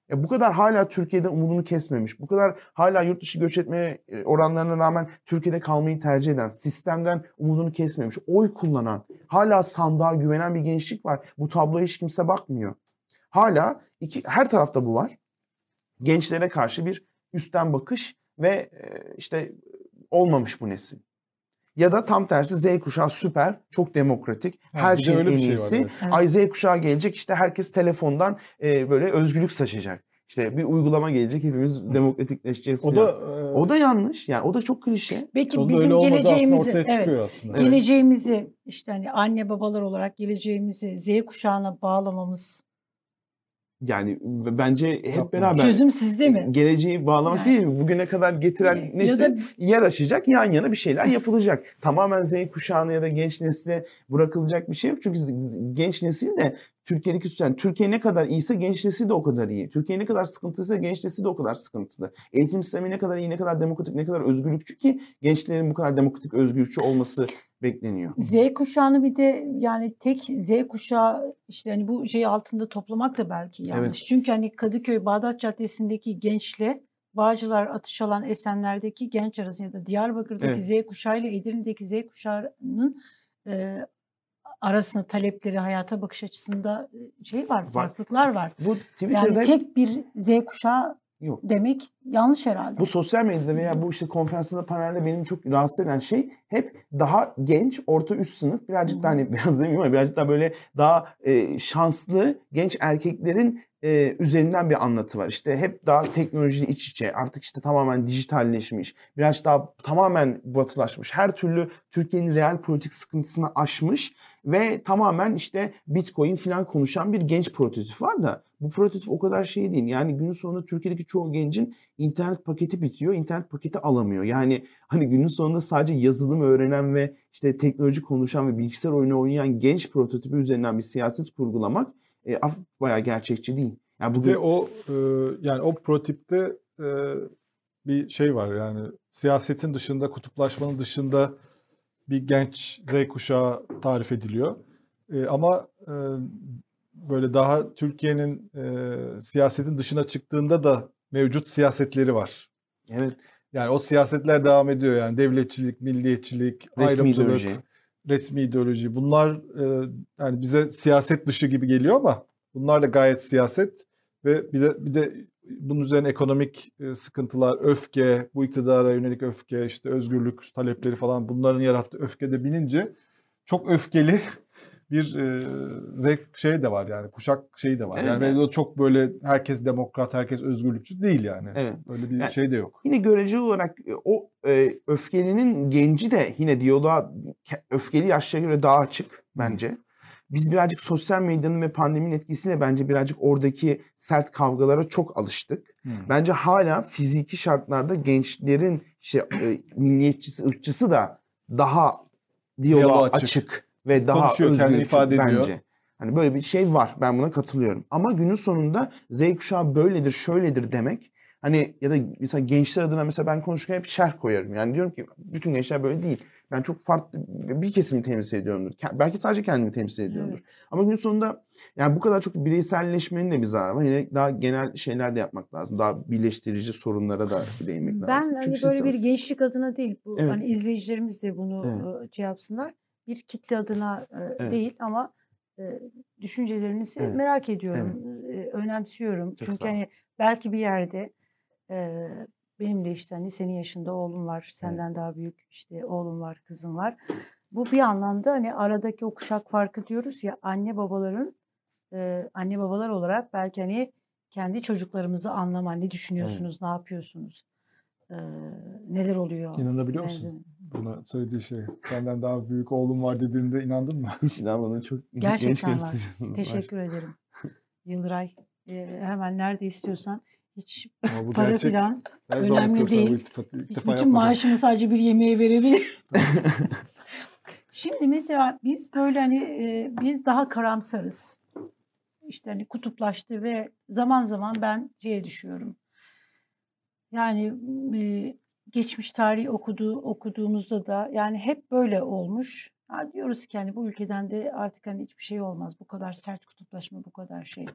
Ya bu kadar hala Türkiye'den umudunu kesmemiş. Bu kadar hala yurt dışı göç etme e, oranlarına rağmen Türkiye'de kalmayı tercih eden, sistemden umudunu kesmemiş, oy kullanan, hala sandığa güvenen bir gençlik var. Bu tabloya hiç kimse bakmıyor. Hala iki, her tarafta bu var. Gençlere karşı bir üstten bakış ve e, işte olmamış bu nesil. Ya da tam tersi Z kuşağı süper, çok demokratik, Ha, her şeyin en şey iyisi. evet. Evet. Ay Z kuşağı gelecek işte herkes telefondan e, böyle özgürlük saçacak. İşte bir uygulama gelecek hepimiz demokratikleşeceğiz O falan. da e, o da yanlış. Yani o da çok klişe. Peki onun da bizim aslında geleceğimizi, evet, aslında. Geleceğimizi işte hani anne babalar olarak geleceğimizi Z kuşağına bağlamamız Yani bence hep beraber çözüm sizde mi? geleceği bağlamak Yani- değil mi? Bugüne kadar getiren Ya nesil da- yer aşacak, yan yana bir şeyler yapılacak. Tamamen Z kuşağına ya da genç nesile bırakılacak bir şey yok. Çünkü genç nesil de Türkiye'deki yani Türkiye ne kadar iyiyse genç nesil de o kadar iyi. Türkiye ne kadar sıkıntıysa genç nesil de o kadar sıkıntılı. Eğitim sistemi ne kadar iyi, ne kadar demokratik, ne kadar özgürlükçü ki gençlerin bu kadar demokratik, özgürlükçü olması bekleniyor. Z kuşağını bir de yani tek Z kuşağı işte hani bu şeyi altında toplamak da belki yanlış. Evet. Çünkü hani Kadıköy Bağdat Caddesi'ndeki gençle Bağcılar Atış alan Esenler'deki genç arasında ya da Diyarbakır'daki Z kuşağı ile Edirne'deki Z kuşağının e, arasında talepleri, hayata bakış açısında şey var, farklılıklar var. Bu Twitter'da Yani tek bir Z kuşağı yok. demek yanlış herhalde. Bu sosyal medyada veya bu işte konferansında panelde benim çok rahatsız eden şey hep daha genç, orta üst sınıf birazcık daha hani <laughs> biraz demeyeyim ama birazcık daha böyle daha e, şanslı genç erkeklerin e, üzerinden bir anlatı var. İşte hep daha teknolojiyle iç içe artık işte tamamen dijitalleşmiş, biraz daha tamamen batılaşmış. Her türlü Türkiye'nin real politik sıkıntısını aşmış ve tamamen işte Bitcoin falan konuşan bir genç prototip var da bu prototip o kadar şey değil. Yani günün sonunda Türkiye'deki çoğu gencin internet paketi bitiyor, internet paketi alamıyor. Yani hani günün sonunda sadece yazılım öğrenen ve işte teknoloji konuşan ve bilgisayar oyunu oynayan genç prototipi üzerinden bir siyaset kurgulamak e, af- bayağı gerçekçi değil. Yani Bir bugün de o e, yani o prototipte e, bir şey var yani siyasetin dışında, kutuplaşmanın dışında bir genç Z kuşağı tarif ediliyor. E, ama e, böyle daha Türkiye'nin e, siyasetin dışına çıktığında da mevcut siyasetleri var. evet Yani o siyasetler devam ediyor yani devletçilik, milliyetçilik, resmi ayrımcılık, ideoloji. Resmi ideoloji. Bunlar e, yani bize siyaset dışı gibi geliyor ama bunlar da gayet siyaset ve bir de bir de bunun üzerine ekonomik e, sıkıntılar, öfke, bu iktidara yönelik öfke, işte özgürlük talepleri falan bunların yarattığı öfke de binince çok öfkeli bir e, zevk şey de var yani kuşak şeyi de var. Evet, yani o çok böyle herkes demokrat, herkes özgürlükçü değil yani. Evet. Öyle bir Yani- şey de yok. Yine göreceli olarak o e, öfkelinin genci de yine diyaloğa ke- öfkeli yaşlara göre daha açık bence. Biz birazcık sosyal medyanın ve pandeminin etkisiyle bence birazcık oradaki sert kavgalara çok alıştık. Bence hala fiziki şartlarda gençlerin işte e, milliyetçisi, ırkçısı da daha Diyaloğa açık. açık. Ve daha Konuşuyor, özgür ifade ediyor. bence. Hani böyle bir şey var. Ben buna katılıyorum. Ama günün sonunda Z kuşağı böyledir, şöyledir demek. Hani ya da mesela gençler adına mesela ben konuşurken hep şerh koyarım. Yani diyorum ki bütün gençler böyle değil. Ben çok farklı bir kesimi temsil ediyorumdur. Belki sadece kendimi temsil ediyorumdur. Ama gün sonunda yani bu kadar çok bireyselleşmenin de bir zararı var. Yine daha genel şeyler de yapmak lazım. Daha birleştirici sorunlara da değinmek lazım. Ben hani Çünkü böyle sistem- bir gençlik adına değil, bu Evet. hani izleyicilerimiz de bunu Evet. şey yapsınlar. Bir kitle adına Evet. değil ama düşüncelerinizi Evet. merak ediyorum, e, önemsiyorum. Çok Çünkü hani belki bir yerde benim de işte hani senin yaşında oğlum var, senden daha büyük işte oğlum var, kızım var. Bu bir anlamda hani aradaki o kuşak farkı diyoruz ya anne babaların anne babalar olarak belki hani kendi çocuklarımızı anlama, ne düşünüyorsunuz, ne yapıyorsunuz, neler oluyor. İnanabiliyor Nerede- musun? Buna söylediği şey. Senden daha büyük oğlum var dediğinde inandın mı? Hiç inanmadım. Çok genç Gerçekten var. gösteriyorsunuz. Teşekkür ederim. Yıldıray e, hemen nerede istiyorsan hiç Ama bu para gerçek. zaman önemli değil. hiç defa bütün yapmadım. maaşımı sadece bir yemeğe verebilir. <laughs> Şimdi mesela biz böyle hani e, biz daha karamsarız. İşte hani kutuplaştı ve zaman zaman ben şeye düşüyorum. Yani e, geçmiş tarihi okuduğu okuduğumuzda da yani hep böyle olmuş. Ha, diyoruz ki hani bu ülkeden de artık hani hiçbir şey olmaz. Bu kadar sert kutuplaşma, bu kadar şey.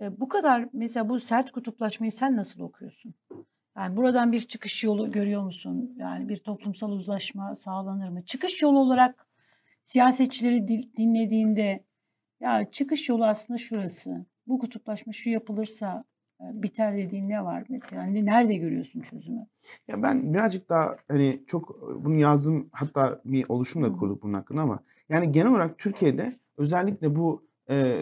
E, bu kadar mesela bu sert kutuplaşmayı sen nasıl okuyorsun? Yani buradan bir çıkış yolu görüyor musun? Yani bir toplumsal uzlaşma sağlanır mı? Çıkış yolu olarak siyasetçileri dinlediğinde ya çıkış yolu aslında şurası. Bu kutuplaşma şu yapılırsa biter dediğin ne var mesela? Ne, nerede görüyorsun çözümü? Ya ben birazcık daha hani çok bunu yazdım hatta bir oluşum Hı da hı. kurduk bunun hakkında ama yani genel olarak Türkiye'de özellikle bu e,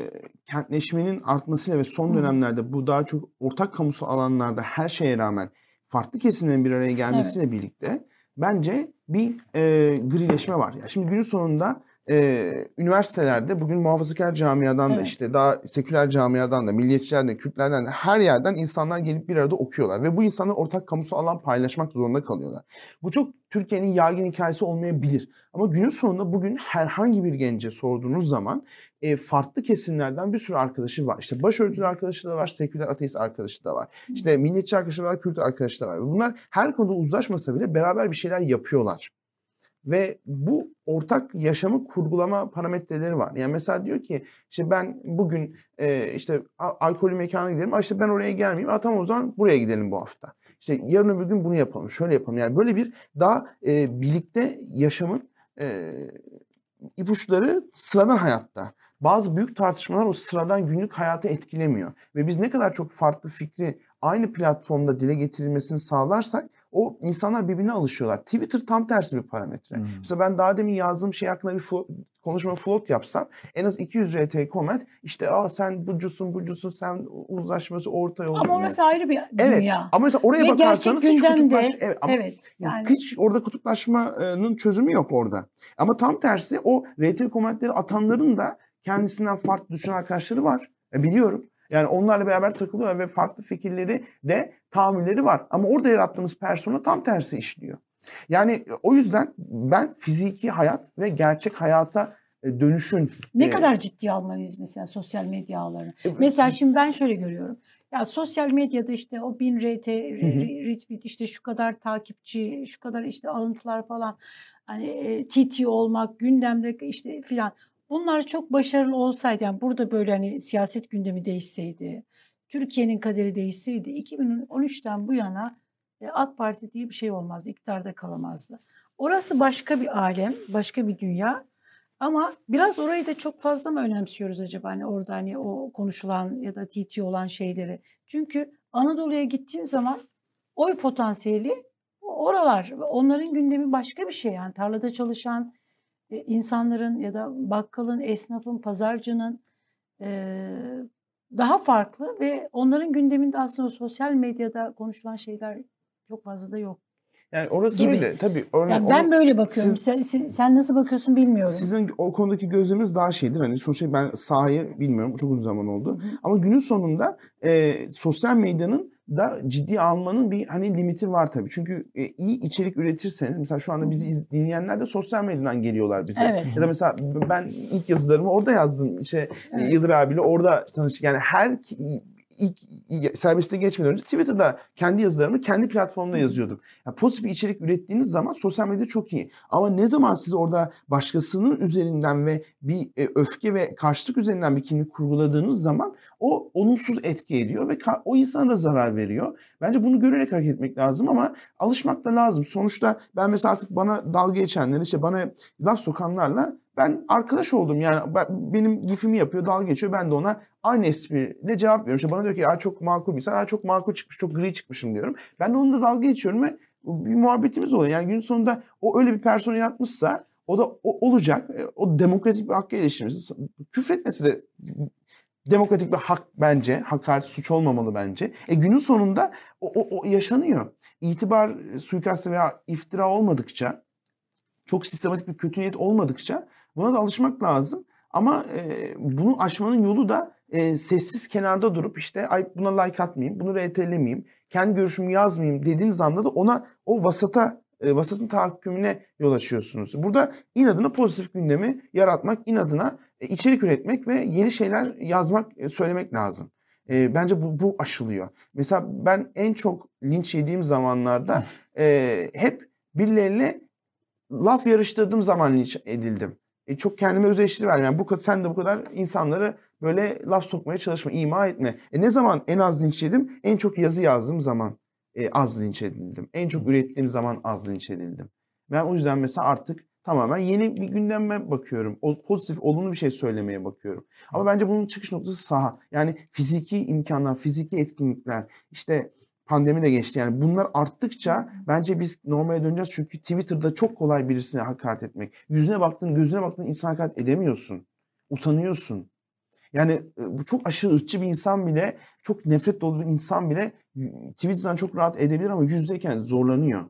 kentleşmenin artmasıyla ve son dönemlerde bu daha çok ortak kamusal alanlarda her şeye rağmen farklı kesimlerin bir araya gelmesiyle birlikte bence bir e, grileşme var. Ya şimdi günün sonunda e, üniversitelerde bugün muhafazakar camiadan da Evet. işte daha seküler camiadan da milliyetçilerden de Kürtlerden de her yerden insanlar gelip bir arada okuyorlar. Ve bu insanlar ortak kamusal alan paylaşmak zorunda kalıyorlar. Bu çok Türkiye'nin yaygın hikayesi olmayabilir. Ama günün sonunda bugün herhangi bir gence sorduğunuz zaman e, farklı kesimlerden bir sürü arkadaşı var. İşte başörtülü arkadaşı da var, seküler ateist arkadaşı da var. İşte milliyetçi arkadaşı da var, Kürt arkadaşı da var. Bunlar her konuda uzlaşmasa bile beraber bir şeyler yapıyorlar. Ve bu ortak yaşamı kurgulama parametreleri var. Yani mesela diyor ki işte ben bugün e, işte alkolü mekana gidelim. Aa işte ben oraya gelmeyeyim. Aa tamam o zaman buraya gidelim bu hafta. İşte yarın öbür gün bunu yapalım. Şöyle yapalım. Yani böyle bir daha e, birlikte yaşamın e, ipuçları sıradan hayatta. Bazı büyük tartışmalar o sıradan günlük hayatı etkilemiyor. Ve biz ne kadar çok farklı fikri aynı platformda dile getirilmesini sağlarsak o insanlar birbirine alışıyorlar. Twitter tam tersi bir parametre. Hmm. Mesela ben daha demin yazdığım şey hakkında bir flo- konuşma float yapsam en az 200 RT comment işte aa sen bucusun bucusun sen uzlaşması orta yol. Ama orası ayrı bir Evet dünya. ama mesela oraya Ve bakarsanız hiç gündemde kutuplaş... Evet, ama evet. Yani hiç orada kutuplaşmanın çözümü yok orada. Ama tam tersi o RT komentleri atanların da kendisinden farklı düşünen arkadaşları var. E, biliyorum. Yani onlarla beraber takılıyor ve farklı fikirleri de tahammülleri var. Ama orada yarattığımız persona tam tersi işliyor. Yani e, o yüzden ben fiziki hayat ve gerçek hayata e, dönüşün... ne e, kadar ciddiye almalıyız mesela sosyal medya ağlarını? e, Mesela şimdi ben şöyle görüyorum. Ya sosyal medyada işte o bin RT, retweet işte şu kadar takipçi, şu kadar işte alıntılar falan. Hani e, TT olmak, gündemde işte filan. Bunlar çok başarılı olsaydı yani burada böyle hani siyaset gündemi değişseydi, Türkiye'nin kaderi değişseydi 2013'ten bu yana e, AK Parti diye bir şey olmazdı, iktidarda kalamazdı. Orası başka bir alem, başka bir dünya. Ama biraz orayı da çok fazla mı önemsiyoruz acaba hani orada hani o konuşulan ya da TT olan şeyleri? Çünkü Anadolu'ya gittiğin zaman oy potansiyeli oralar. Onların gündemi başka bir şey yani tarlada çalışan insanların ya da bakkalın, esnafın, pazarcının e, daha farklı ve onların gündeminde aslında sosyal medyada konuşulan şeyler çok fazla da yok. Yani orası gibi. öyle tabii. Örneğin Yani ben böyle bakıyorum. siz- sen, sen, sen nasıl bakıyorsun bilmiyorum. Sizin o konudaki gözleminiz daha şeydir. Hani sonuçta ben sahayı bilmiyorum. Çok uzun zaman oldu. Ama günün sonunda e, sosyal medyanın da ciddi almanın bir hani limiti var tabii. Çünkü e, iyi içerik üretirseniz mesela şu anda bizi iz- dinleyenler de sosyal medyadan geliyorlar bize. Evet. Ya da mesela ben ilk yazılarımı orada yazdım. İşte Evet. Yıldır abiyle orada tanıştık. Yani her ilk serbestliğe geçmeden önce Twitter'da kendi yazılarımı kendi platformumda yazıyordum. Yani pozitif bir içerik ürettiğiniz zaman sosyal medya çok iyi. Ama ne zaman siz orada başkasının üzerinden ve bir e, öfke ve karşılık üzerinden bir kimlik kurguladığınız zaman o olumsuz etki ediyor ve o insana da zarar veriyor. Bence bunu görerek hareket etmek lazım ama alışmak da lazım. Sonuçta ben mesela artık bana dalga geçenler işte bana laf sokanlarla ben arkadaş oldum. Yani ben, benim gifimi yapıyor, dalga geçiyor. Ben de ona aynı espriyle cevap veriyorum. İşte bana diyor ki ya çok makul bir insan, "Aa, çok makul çıkmış, çok gri çıkmışım diyorum. Ben de onunla dalga geçiyorum ve bir muhabbetimiz oluyor. Yani günün sonunda o öyle bir persona yaratmışsa o da o, olacak. E, O demokratik bir hakkı eleştirmesi. Küfretmesi de demokratik bir hak bence. Hakaret suç olmamalı bence. E günün sonunda o, o, o yaşanıyor. İtibar e, suikastı veya iftira olmadıkça çok sistematik bir kötü niyet olmadıkça buna da alışmak lazım. Ama e, bunu aşmanın yolu da e, sessiz kenarda durup işte ay buna like atmayayım, bunu RT'lemeyeyim, kendi görüşümü yazmayayım dediğiniz anda da ona o vasata e, vasatın tahakkümüne yol açıyorsunuz. Burada inadına pozitif gündemi yaratmak, inadına e, içerik üretmek ve yeni şeyler yazmak, e, söylemek lazım. E, bence bu, bu aşılıyor. Mesela ben en çok linç yediğim zamanlarda e, hep birileriyle laf yarıştırdığım zaman linç edildim. E, çok kendime öz eleştiri verdim. Yani bu sen de bu kadar insanları böyle laf sokmaya çalışma, ima etme. E, ne zaman en az linç yedim? En çok yazı yazdığım zaman e, az linç edildim. En çok ürettiğim zaman az linç edildim. Ben o yüzden mesela artık tamamen yeni bir gündeme bakıyorum. O pozitif, olumlu bir şey söylemeye bakıyorum. Ama bence bunun çıkış noktası saha. Yani fiziki imkanlar, fiziki etkinlikler, işte pandemi de geçti. Yani bunlar arttıkça bence biz normale döneceğiz. Çünkü Twitter'da çok kolay birisine hakaret etmek. Yüzüne baktığın, gözüne baktığın insan hakaret edemiyorsun. Utanıyorsun. Yani e, bu çok aşırı ırkçı bir insan bile, çok nefret dolu bir insan bile Twitter'dan çok rahat edebilir ama yüzdeyken zorlanıyor.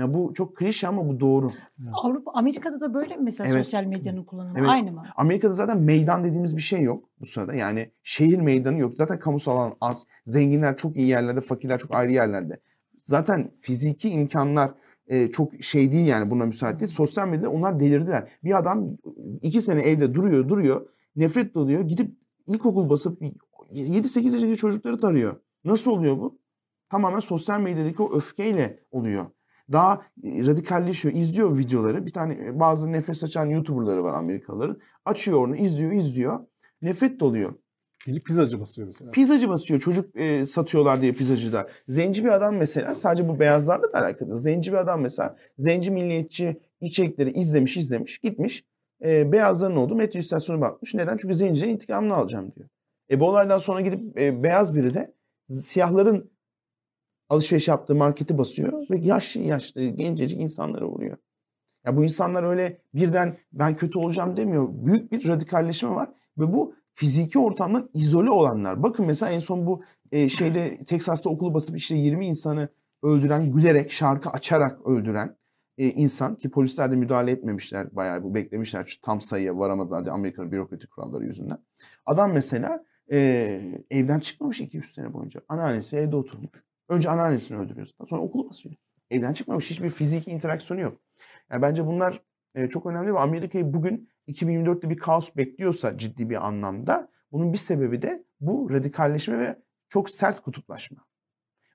Ya bu çok klişe ama bu doğru. Avrupa, Amerika'da da böyle mi mesela Evet. sosyal medyanın kullanımı? Evet. Aynı mı? Amerika'da zaten meydan dediğimiz bir şey yok bu sırada. Yani şehir meydanı yok. Zaten kamusal alan az. Zenginler çok iyi yerlerde, fakirler çok ayrı yerlerde. Zaten fiziki imkanlar e, çok şey değil yani buna müsait değil. Sosyal medyada onlar delirdiler. Bir adam iki sene evde duruyor, duruyor. Nefret doluyor. Gidip ilkokul basıp 7-8 yaşındaki çocukları tarıyor. Nasıl oluyor bu? Tamamen sosyal medyadaki o öfkeyle oluyor. Daha e, radikalleşiyor. izliyor videoları. Bir tane e, bazı nefes açan YouTuber'ları var Amerikalıların. Açıyor onu, izliyor, izliyor. Nefret doluyor. Gelip pizzacı basıyor mesela. Pizzacı basıyor. Çocuk e, satıyorlar diye pizzacıda. Zenci bir adam mesela sadece bu beyazlarla da alakalı. Zenci bir adam mesela zenci milliyetçi içerikleri izlemiş izlemiş gitmiş. E, beyazların olduğu metro istasyonu bakmış. Neden? Çünkü zencilerin intikamını alacağım diyor. E bu olaydan sonra gidip e, beyaz biri de siyahların alışveriş yaptığı marketi basıyor ve yaşlı yaşlı gencecik insanlara vuruyor. Ya bu insanlar öyle birden ben kötü olacağım demiyor. Büyük bir radikalleşme var ve bu fiziki ortamdan izole olanlar. Bakın mesela en son bu e, şeyde Teksas'ta okulu basıp işte 20 insanı öldüren, gülerek, şarkı açarak öldüren e, insan ki polisler de müdahale etmemişler. Bayağı bu beklemişler. Şu tam sayıya varamadılar diye Amerika'nın bürokratik kuralları yüzünden. Adam mesela e, evden çıkmamış 200 sene boyunca. Anneannesi evde oturmuş. Önce anneannesini öldürüyor zaten. Sonra okulu basıyor. Evden çıkmamış. Hiçbir fiziki interaksiyonu yok. Yani bence bunlar e, çok önemli ve Amerika'yı bugün 2024'te bir kaos bekliyorsa ciddi bir anlamda bunun bir sebebi de bu radikalleşme ve çok sert kutuplaşma.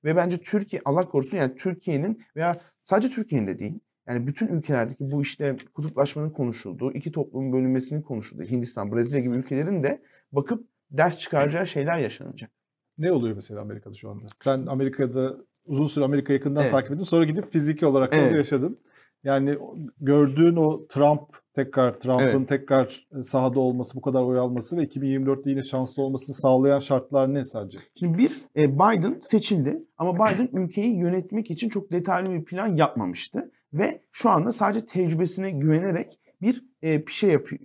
Ve bence Türkiye Allah korusun yani Türkiye'nin veya sadece Türkiye'nin de değil yani bütün ülkelerdeki bu işte kutuplaşmanın konuşulduğu, iki toplumun bölünmesinin konuşulduğu Hindistan, Brezilya gibi ülkelerin de bakıp ders çıkaracağı şeyler yaşanacak. Ne oluyor mesela Amerika'da şu anda? Sen Amerika'da uzun süre Amerika yakından Evet. takip ettin. Sonra gidip fiziki olarak da orada Evet. yaşadın. Yani gördüğün o Trump tekrar Trump'ın Evet. tekrar e, sahada olması, bu kadar oy alması ve 2024'te yine şanslı olmasını sağlayan şartlar ne sadece? Şimdi bir e, Biden seçildi ama Biden ülkeyi yönetmek için çok detaylı bir plan yapmamıştı ve şu anda sadece tecrübesine güvenerek bir e, şey yapıyor,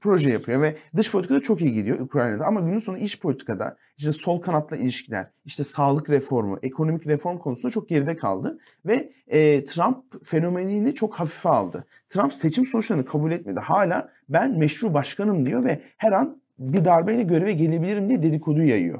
proje yapıyor ve dış politikada çok iyi gidiyor Ukrayna'da ama günün sonunda iç politikada işte sol kanatla ilişkiler, işte sağlık reformu, ekonomik reform konusunda çok geride kaldı ve e, Trump fenomenini çok hafife aldı. Trump seçim sonuçlarını kabul etmedi. Hala ben meşru başkanım diyor ve her an bir darbeyle göreve gelebilirim diye dedikodu yayıyor.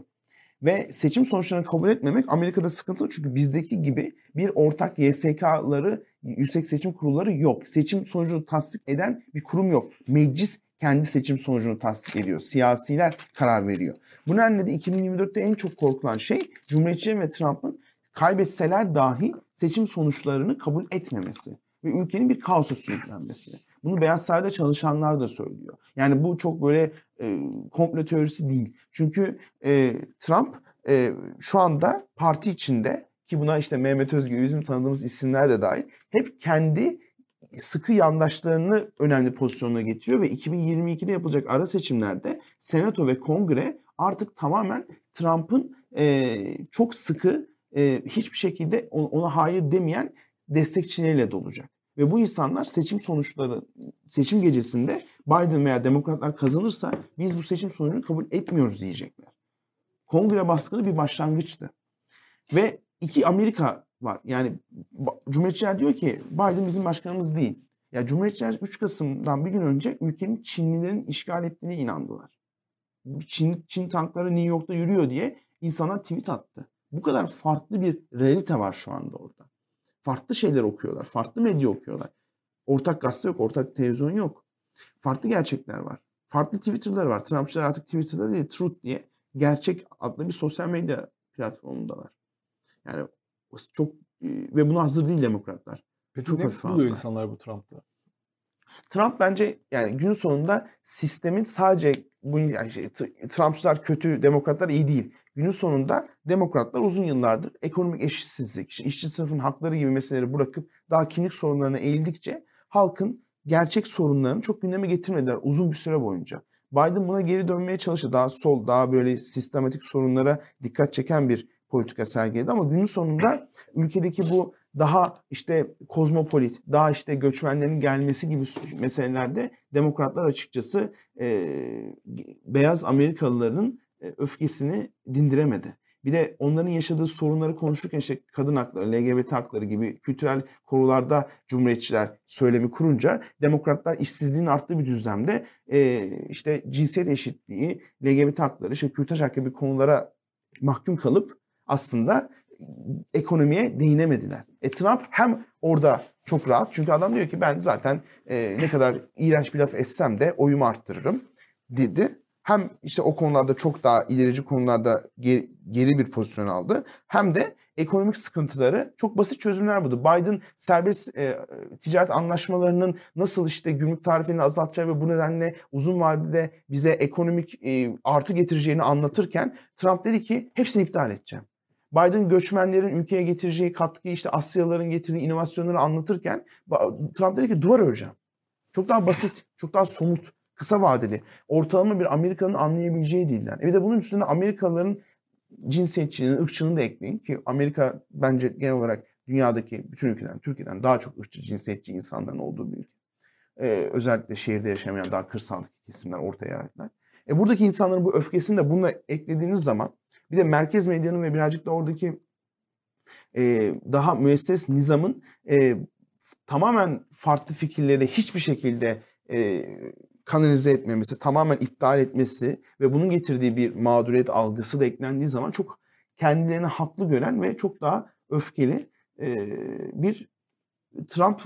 Ve seçim sonuçlarını kabul etmemek Amerika'da sıkıntılı çünkü bizdeki gibi bir ortak YSK'ları, Yüksek Seçim Kurulları yok. Seçim sonucunu tasdik eden bir kurum yok. Meclis kendi seçim sonucunu tasdik ediyor. Siyasiler karar veriyor. Bu nedenle de 2024'te en çok korkulan şey Cumhuriyetçilerin ve Trump'ın kaybetseler dahi seçim sonuçlarını kabul etmemesi ve ülkenin bir kaosa sürüklenmesi. Bunu Beyaz Saray'da çalışanlar da söylüyor. Yani bu çok böyle e, komplo teorisi değil. Çünkü e, Trump e, şu anda parti içinde ki buna işte Mehmet Özgür bizim tanıdığımız isimler de dahil hep kendi sıkı yandaşlarını önemli pozisyonuna getiriyor ve 2022'de yapılacak ara seçimlerde Senato ve Kongre artık tamamen Trump'ın e, çok sıkı e, hiçbir şekilde ona hayır demeyen destekçileriyle dolacak. Ve bu insanlar seçim sonuçları seçim gecesinde Biden veya demokratlar kazanırsa biz bu seçim sonucunu kabul etmiyoruz diyecekler. Kongre baskını bir başlangıçtı. Ve iki Amerika var. Yani Cumhuriyetçiler diyor ki Biden bizim başkanımız değil. Ya Cumhuriyetçiler 3 Kasım'dan bir gün önce ülkenin Çinlilerin işgal ettiğine inandılar. Çin, Çin tankları New York'ta yürüyor diye insanlar tweet attı. Bu kadar farklı bir realite var şu anda orada. Farklı şeyler okuyorlar, farklı medya okuyorlar. Ortak gazete yok, ortak televizyon yok. Farklı gerçekler var. Farklı Twitter'lar var. Trumpçılar artık Twitter'da değil, Truth diye gerçek adlı bir sosyal medya platformundalar. Yani çok e, ve buna hazır değil demokratlar. Peki Çok ne buluyor insanlar bu Trump'ta? Trump bence yani gün sonunda sistemin sadece bu yani şey, Tr- Trumpçılar kötü, demokratlar iyi değil. Günün sonunda demokratlar uzun yıllardır ekonomik eşitsizlik, işçi sınıfın hakları gibi meseleleri bırakıp daha kimlik sorunlarına eğildikçe halkın gerçek sorunlarını çok gündeme getirmediler uzun bir süre boyunca. Biden buna geri dönmeye çalıştı. Daha sol, daha böyle sistematik sorunlara dikkat çeken bir politika sergiledi ama günün sonunda ülkedeki bu daha işte kozmopolit, daha işte göçmenlerin gelmesi gibi meselelerde demokratlar açıkçası e, beyaz Amerikalıların öfkesini dindiremedi. bir de onların yaşadığı sorunları konuşurken işte kadın hakları, LGBT hakları gibi kültürel konularda cumhuriyetçiler söylemi kurunca demokratlar işsizliğin arttığı bir düzlemde e, işte cinsiyet eşitliği, LGBT hakları, işte kürtaj hakkı gibi konulara mahkum kalıp aslında ekonomiye değinemediler. E Trump hem orada çok rahat çünkü adam diyor ki ben zaten e, ne kadar iğrenç bir laf etsem de oyumu arttırırım dedi. Hem işte o konularda çok daha ilerici konularda geri, geri bir pozisyon aldı. Hem de ekonomik sıkıntıları çok basit çözümler buldu. Biden serbest e, ticaret anlaşmalarının nasıl işte gümrük tarifini azaltacağı ve bu nedenle uzun vadede bize ekonomik e, artı getireceğini anlatırken Trump dedi ki hepsini iptal edeceğim. Biden göçmenlerin ülkeye getireceği katkıyı işte Asyalıların getirdiği inovasyonları anlatırken Trump dedi ki duvar öreceğim. Çok daha basit, çok daha somut, kısa vadeli. Ortalama bir Amerikanın anlayabileceği dilden. E bir de bunun üstüne Amerikalıların cinsiyetçiliğini, ırkçılığını da ekleyin ki Amerika bence genel olarak dünyadaki bütün ülkeden, Türkiye'den daha çok ırkçı, cinsiyetçi insanların olduğu bir ülke. Ee, özellikle şehirde yaşamayan daha kırsaldaki kesimler, orta yerler. E buradaki insanların bu öfkesini de bununla eklediğiniz zaman bir de merkez medyanın ve birazcık da oradaki e, daha müesses nizamın e, tamamen farklı fikirleri hiçbir şekilde e, kanalize etmemesi, tamamen iptal etmesi ve bunun getirdiği bir mağduriyet algısı da eklendiği zaman çok kendilerini haklı gören ve çok daha öfkeli bir Trump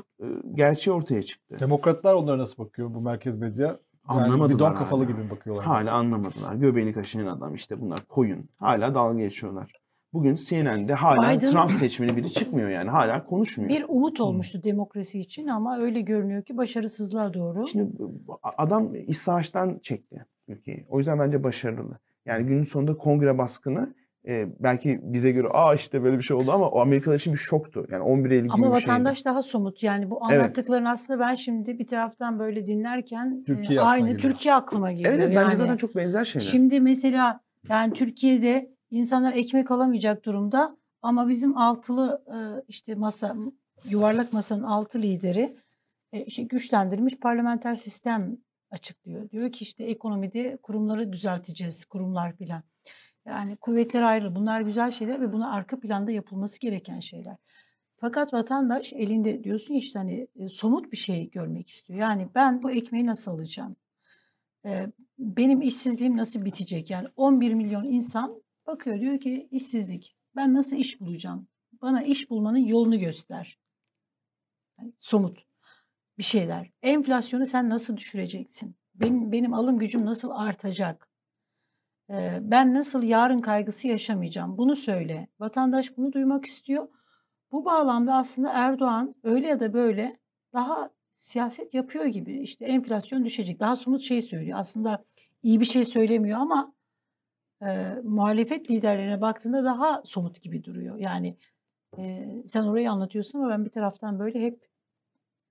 gerçeği ortaya çıktı. Demokratlar onlara nasıl bakıyor bu merkez medya? Yani Anlamadılar bir don hala. kafalı gibi bakıyorlar? Hala mesela? anlamadılar. Göbeğini kaşıyan adam işte bunlar koyun. Hala dalga geçiyorlar. Bugün CNN'de hala Biden- Trump seçmeni biri çıkmıyor yani. Hala konuşmuyor. Bir umut olmuştu demokrasi için ama öyle görünüyor ki başarısızlığa doğru. Şimdi adam iç savaştan çekti ülkeyi. O yüzden bence başarılı. Yani günün sonunda kongre baskını e, belki bize göre aa işte böyle bir şey oldu ama o Amerikalılar için bir şoktu. Yani 11 Eylül gibi Ama bir şeydi. vatandaş daha somut. Yani bu Evet. anlattıkların aslında ben şimdi bir taraftan böyle dinlerken e, Türkiye aklına aynı geliyor. Türkiye aklıma geliyor. Evet, evet, yani. bence zaten çok benzer şeyler. Şimdi mesela yani Türkiye'de insanlar ekmek alamayacak durumda ama bizim altılı e, işte masa yuvarlak masanın altı lideri e, işte güçlendirilmiş parlamenter sistem açıklıyor. Diyor ki işte ekonomide kurumları düzelteceğiz, kurumlar filan. Yani kuvvetler ayrı. Bunlar güzel şeyler ve buna arka planda yapılması gereken şeyler. Fakat vatandaş elinde diyorsun işte hani e, somut bir şey görmek istiyor. Yani ben bu ekmeği nasıl alacağım? Benim işsizliğim nasıl bitecek? Yani 11 milyon insan bakıyor diyor ki işsizlik. Ben nasıl iş bulacağım? Bana iş bulmanın yolunu göster. Yani somut bir şeyler. Enflasyonu sen nasıl düşüreceksin? Benim benim alım gücüm nasıl artacak? Ee, ben nasıl yarın kaygısı yaşamayacağım? Bunu söyle. Vatandaş bunu duymak istiyor. Bu bağlamda aslında Erdoğan öyle ya da böyle daha siyaset yapıyor gibi. İşte enflasyon düşecek. Daha somut şey söylüyor. Aslında iyi bir şey söylemiyor ama e, muhalefet liderlerine baktığında daha somut gibi duruyor. Yani e, sen orayı anlatıyorsun ama ben bir taraftan böyle hep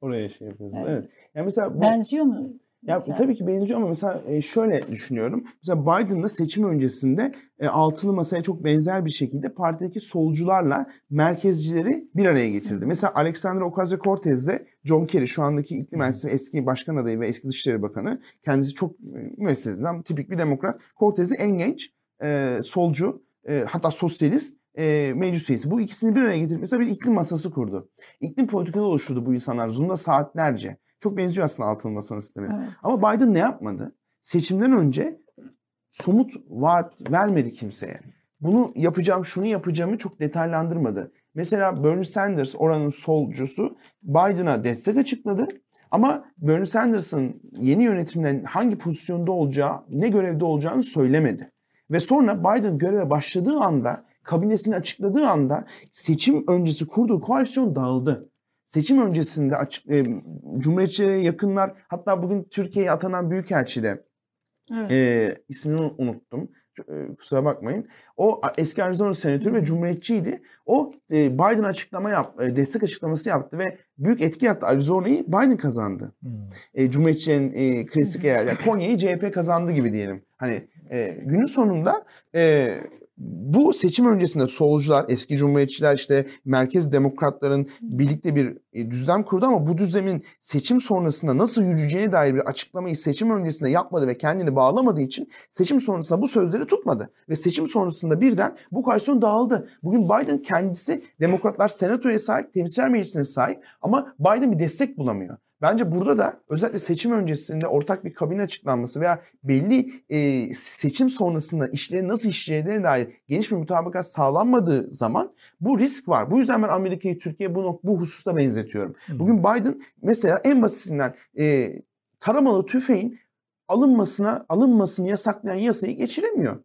Oraya şey yapıyoruz. Evet. Evet. Yani mesela bu, benziyor mu? Ya Mesela? tabii ki benziyor ama mesela şöyle düşünüyorum. Mesela Biden da seçim öncesinde altılı masaya çok benzer bir şekilde partideki solcularla merkezcileri bir araya getirdi. Mesela Alexandra Ocasio-Cortez'de John Kerry şu andaki iklim elçisi eski başkan adayı ve eski Dışişleri Bakanı. Kendisi çok müessesinden tipik bir demokrat. Cortez'i en genç e, solcu e, hatta sosyalist e, meclis üyesi. Bu ikisini bir araya getirip mesela bir iklim masası kurdu. İklim politikaları oluşturdu bu insanlar Zoom'da saatlerce. Çok benziyor aslında altılı masanın sistemi. Evet. Ama Biden ne yapmadı? Seçimden önce somut vaat vermedi kimseye. Bunu yapacağım, şunu yapacağımı çok detaylandırmadı. Mesela Bernie Sanders oranın solcusu Biden'a destek açıkladı. Ama Bernie Sanders'ın yeni yönetimden hangi pozisyonda olacağı, ne görevde olacağını söylemedi. Ve sonra Biden göreve başladığı anda, kabinesini açıkladığı anda seçim öncesi kurduğu koalisyon dağıldı. Seçim öncesinde açık, e, Cumhuriyetçilere yakınlar hatta bugün Türkiye'ye atanan Büyükelçi de Evet. e, ismini unuttum. E, kusura bakmayın. O eski Arizona senatörü ve cumhuriyetçiydi. O e, Biden açıklama yap, e, destek açıklaması yaptı ve büyük etki yaptı. Arizona'yı Biden kazandı. Hmm. E, Cumhuriyetçilerin e, klasik <laughs> eyalet. Yani Konya'yı CHP kazandı gibi diyelim. Hani e, günün sonunda e, bu seçim öncesinde solcular, eski cumhuriyetçiler işte merkez demokratların birlikte bir e, düzlem kurdu ama bu düzlemin seçim sonrasında nasıl yürüyeceğine dair bir açıklamayı seçim öncesinde yapmadı ve kendini bağlamadığı için seçim sonrasında bu sözleri tutmadı. Ve seçim sonrasında birden bu koalisyon dağıldı. Bugün Biden kendisi demokratlar senatoya sahip, temsilciler meclisine sahip ama Biden bir destek bulamıyor. Bence burada da özellikle seçim öncesinde ortak bir kabine açıklanması veya belli e, seçim sonrasında işlerin nasıl işleyeceğine dair geniş bir mutabakat sağlanmadığı zaman bu risk var. Bu yüzden ben Amerika'yı Türkiye bu, bu hususta benzetiyorum. Bugün Biden mesela en basitinden e, taramalı tüfeğin alınmasına alınmasını yasaklayan yasayı geçiremiyor.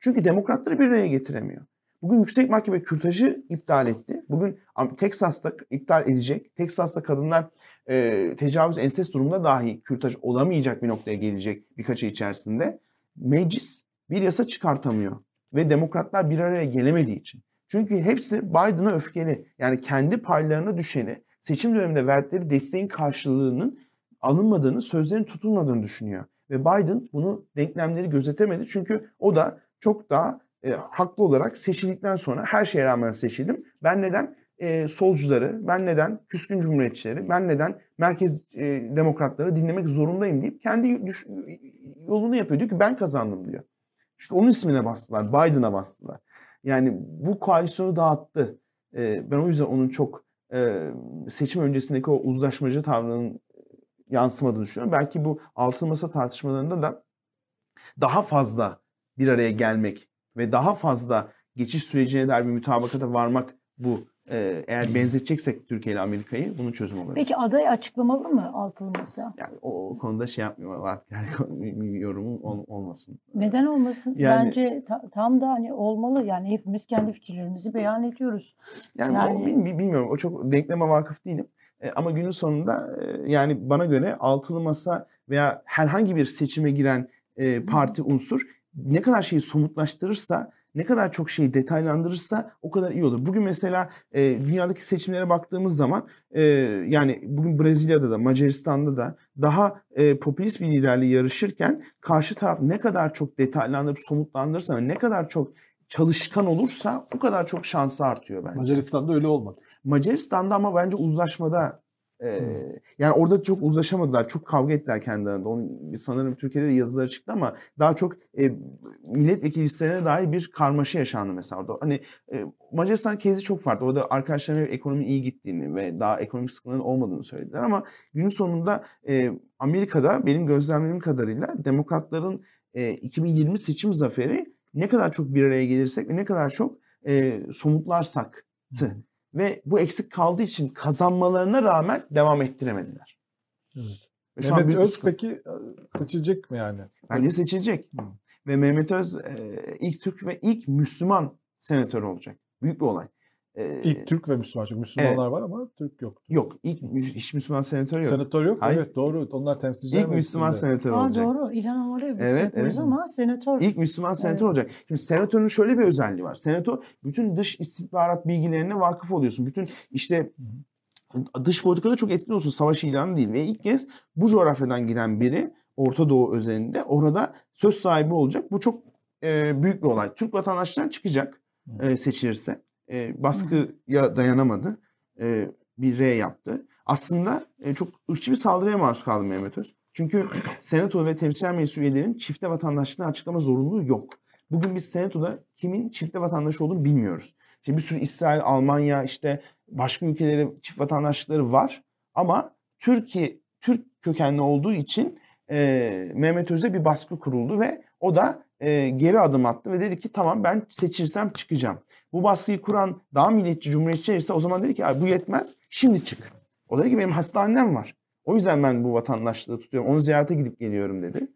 Çünkü demokratları bir araya getiremiyor. Bugün yüksek mahkeme kürtajı iptal etti. Bugün Teksas'ta iptal edecek. Teksas'ta kadınlar e, tecavüz ensest durumunda dahi kürtaj olamayacak bir noktaya gelecek birkaç ay içerisinde. Meclis bir yasa çıkartamıyor. Ve demokratlar bir araya gelemediği için. Çünkü hepsi Biden'a öfkeli. Yani kendi paylarına düşeni seçim döneminde verdikleri desteğin karşılığının alınmadığını, sözlerin tutulmadığını düşünüyor. Ve Biden bunu denklemleri gözetemedi. Çünkü o da çok daha e, haklı olarak seçildikten sonra her şeye rağmen seçildim. Ben neden e, solcuları, ben neden küskün cumhuriyetçileri, ben neden merkez e, demokratları dinlemek zorundayım deyip kendi düş, yolunu yapıyor. Diyor ki ben kazandım diyor. Çünkü onun ismine bastılar, Biden'a bastılar. Yani bu koalisyonu dağıttı. E, ben o yüzden onun çok e, seçim öncesindeki o uzlaşmacı tavrının yansımadığını düşünüyorum. Belki bu altın masa tartışmalarında da daha fazla bir araya gelmek ve daha fazla geçiş sürecine dair bir mutabakata varmak bu. Ee, eğer benzeteceksek Türkiye ile Amerika'yı bunun çözümü olabilir. Peki aday açıklamalı mı altılı masa? Yani o, o konuda şey yapmıyor artık yani yorumum ol, olmasın. Neden olmasın? Yani- Bence ta- tam da hani olmalı. Yani hepimiz kendi fikirlerimizi beyan ediyoruz. Yani, Yani- o, bil- bilmiyorum o çok denkleme vakıf değilim. E, ama günün sonunda e, yani bana göre altılı masa veya herhangi bir seçime giren e, parti unsur ne kadar şeyi somutlaştırırsa, ne kadar çok şeyi detaylandırırsa o kadar iyi olur. Bugün mesela e, dünyadaki seçimlere baktığımız zaman e, yani bugün Brezilya'da da Macaristan'da da daha e, popülist bir liderle yarışırken karşı taraf ne kadar çok detaylandırıp somutlandırırsa ve ne kadar çok çalışkan olursa o kadar çok şansı artıyor bence. Macaristan'da öyle olmadı. Macaristan'da ama bence uzlaşmada yani orada çok uzlaşamadılar. Çok kavga ettiler kendi aralarında. Onun, sanırım Türkiye'de de yazıları çıktı ama daha çok e, milletvekili listelerine dair bir karmaşa yaşandı mesela orada. Hani e, Macaristan kezi çok farklı. Orada arkadaşlarım hep ekonomi iyi gittiğini ve daha ekonomik sıkıntıların olmadığını söylediler ama günün sonunda e, Amerika'da benim gözlemlediğim kadarıyla demokratların e, 2020 seçim zaferi ne kadar çok bir araya gelirsek ve ne kadar çok e, somutlarsak ve bu eksik kaldığı için kazanmalarına rağmen devam ettiremediler. Evet. Ve şu Mehmet Öz peki e, seçilecek mi yani? Bence seçilecek. Hı. Ve Mehmet Öz e, ilk Türk ve ilk Müslüman senatör olacak. Büyük bir olay. E, İlk Türk ve Müslüman. Çünkü Müslümanlar var ama Türk yok. Yok. ilk hiç Müslüman senatör yok. Senatör yok. Hayır. Evet doğru. Onlar temsilciler ilk Müslüman meclisinde. senatör Aa, olacak. doğru. İlhan Amar'ı biz Evet, evet. ama senatör. İlk Müslüman senatör Evet. olacak. Şimdi senatörün şöyle bir özelliği var. Senato bütün dış istihbarat bilgilerine vakıf oluyorsun. Bütün işte dış politikada çok etkili olsun. Savaş ilanı değil. Ve ilk kez bu coğrafyadan giden biri Orta Doğu özelinde orada söz sahibi olacak. Bu çok e, büyük bir olay. Türk vatandaşlarından çıkacak e, seçilirse. E, baskıya dayanamadı. E, bir R yaptı. Aslında e, çok ırkçı bir saldırıya maruz kaldı Mehmet Öz. Çünkü Senato ve Temsilciler Meclisi üyelerinin çifte vatandaşlığını açıklama zorunluluğu yok. Bugün biz Senato'da kimin çifte vatandaş olduğunu bilmiyoruz. İşte bir sürü İsrail, Almanya, işte başka ülkelerin çift vatandaşlıkları var. Ama Türkiye, Türk kökenli olduğu için e, Mehmet Öz'e bir baskı kuruldu ve o da e, geri adım attı ve dedi ki tamam ben seçirsem çıkacağım. Bu baskıyı kuran daha milliyetçi, cumhuriyetçi ise o zaman dedi ki "Ay, bu yetmez şimdi çık. O dedi ki benim hastanem var. O yüzden ben bu vatandaşlığı tutuyorum. Onu ziyarete gidip geliyorum dedi.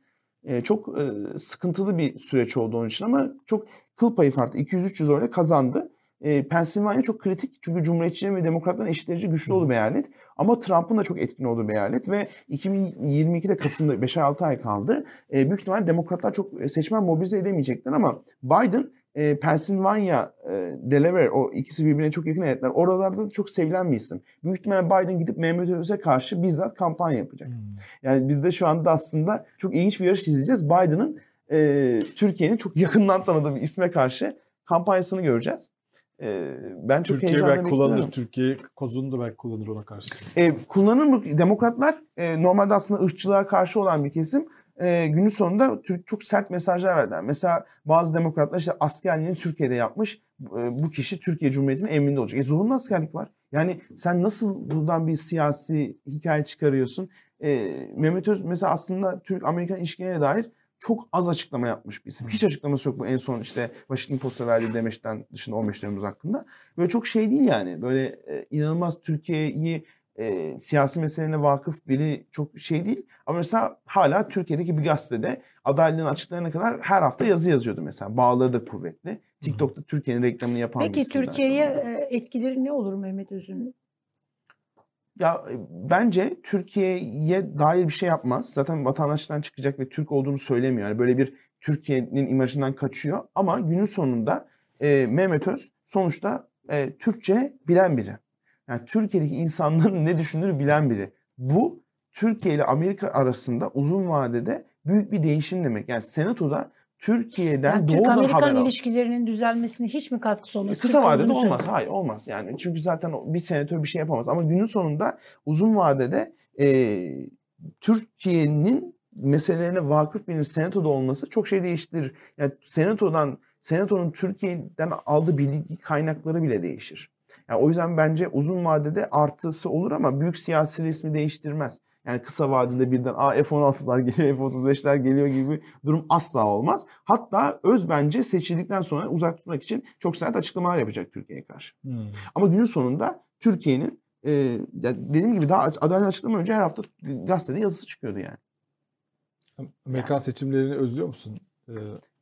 E, çok e, sıkıntılı bir süreç oldu onun için ama çok kıl payı farklı. 200-300 oyla kazandı. E, Pensilvanya çok kritik çünkü Cumhuriyetçilerin ve Demokratların eşit güçlü olduğu bir eyalet. Ama Trump'ın da çok etkin olduğu bir eyalet ve 2022'de Kasım'da 5-6 ay kaldı. E, büyük ihtimalle Demokratlar çok seçmen mobilize edemeyecekler ama Biden e, Pennsylvania, e, Delaware o ikisi birbirine çok yakın eyaletler. Oralarda da çok sevilen bir isim. Büyük ihtimalle Biden gidip Mehmet Öz'e karşı bizzat kampanya yapacak. Hmm. Yani biz de şu anda aslında çok ilginç bir yarış izleyeceğiz. Biden'ın e, Türkiye'nin çok yakından tanıdığı bir isme karşı kampanyasını göreceğiz. E, ben çok Türkiye belki kullanır. Türkiye kozunu da belki kullanır ona karşı. E, kullanır mı? Demokratlar e, normalde aslında ırkçılığa karşı olan bir kesim. E, günün sonunda çok sert mesajlar verdiler. Mesela bazı demokratlar işte askerliğini Türkiye'de yapmış. E, bu kişi Türkiye Cumhuriyeti'nin emrinde olacak. E zorunlu askerlik var. Yani sen nasıl buradan bir siyasi hikaye çıkarıyorsun? E, Mehmet Öz mesela aslında Türk-Amerikan ilişkilerine dair çok az açıklama yapmış bir isim. Hiç açıklaması yok bu en son işte Washington Post'a verdiği demeçten dışında 15 Temmuz hakkında. Böyle çok şey değil yani. Böyle e, inanılmaz Türkiye'yi e, siyasi meselelerine vakıf biri çok şey değil. Ama mesela hala Türkiye'deki bir gazetede adaylığını açıklayana kadar her hafta yazı yazıyordu mesela. Bağları da kuvvetli. TikTok'ta Türkiye'nin reklamını yapan Peki Türkiye'ye e, etkileri ne olur Mehmet Öz'ün? Ya e, bence Türkiye'ye dair bir şey yapmaz. Zaten vatandaştan çıkacak ve Türk olduğunu söylemiyor. Yani böyle bir Türkiye'nin imajından kaçıyor. Ama günün sonunda e, Mehmet Öz sonuçta e, Türkçe bilen biri. Yani Türkiye'deki insanların ne düşündüğünü bilen biri. Bu Türkiye ile Amerika arasında uzun vadede büyük bir değişim demek. Yani Senato'da Türkiye'den Yani Türk-Amerikan al. ilişkilerinin düzelmesine hiç mi katkısı olmaz? Kısa Türk vadede olmaz. söyle- Hayır olmaz yani. Çünkü zaten bir senatör bir şey yapamaz. Ama günün sonunda uzun vadede e, Türkiye'nin meselelerine vakıf birinin senatoda olması çok şey değiştirir. Yani senatodan, senatonun Türkiye'den aldığı bilgi kaynakları bile değişir. Yani o yüzden bence uzun vadede artısı olur ama büyük siyasi resmi değiştirmez. Yani kısa vadede birden Aa, F-16'lar geliyor, <laughs> F-35'ler geliyor gibi bir durum asla olmaz. Hatta Öz bence seçildikten sonra uzak tutmak için çok sert açıklamalar yapacak Türkiye'ye karşı. Hmm. Ama günün sonunda Türkiye'nin e, dediğim gibi daha adalet açıklama önce her hafta gazetede yazısı çıkıyordu yani. Amerikan seçimlerini özlüyor musun? Ee,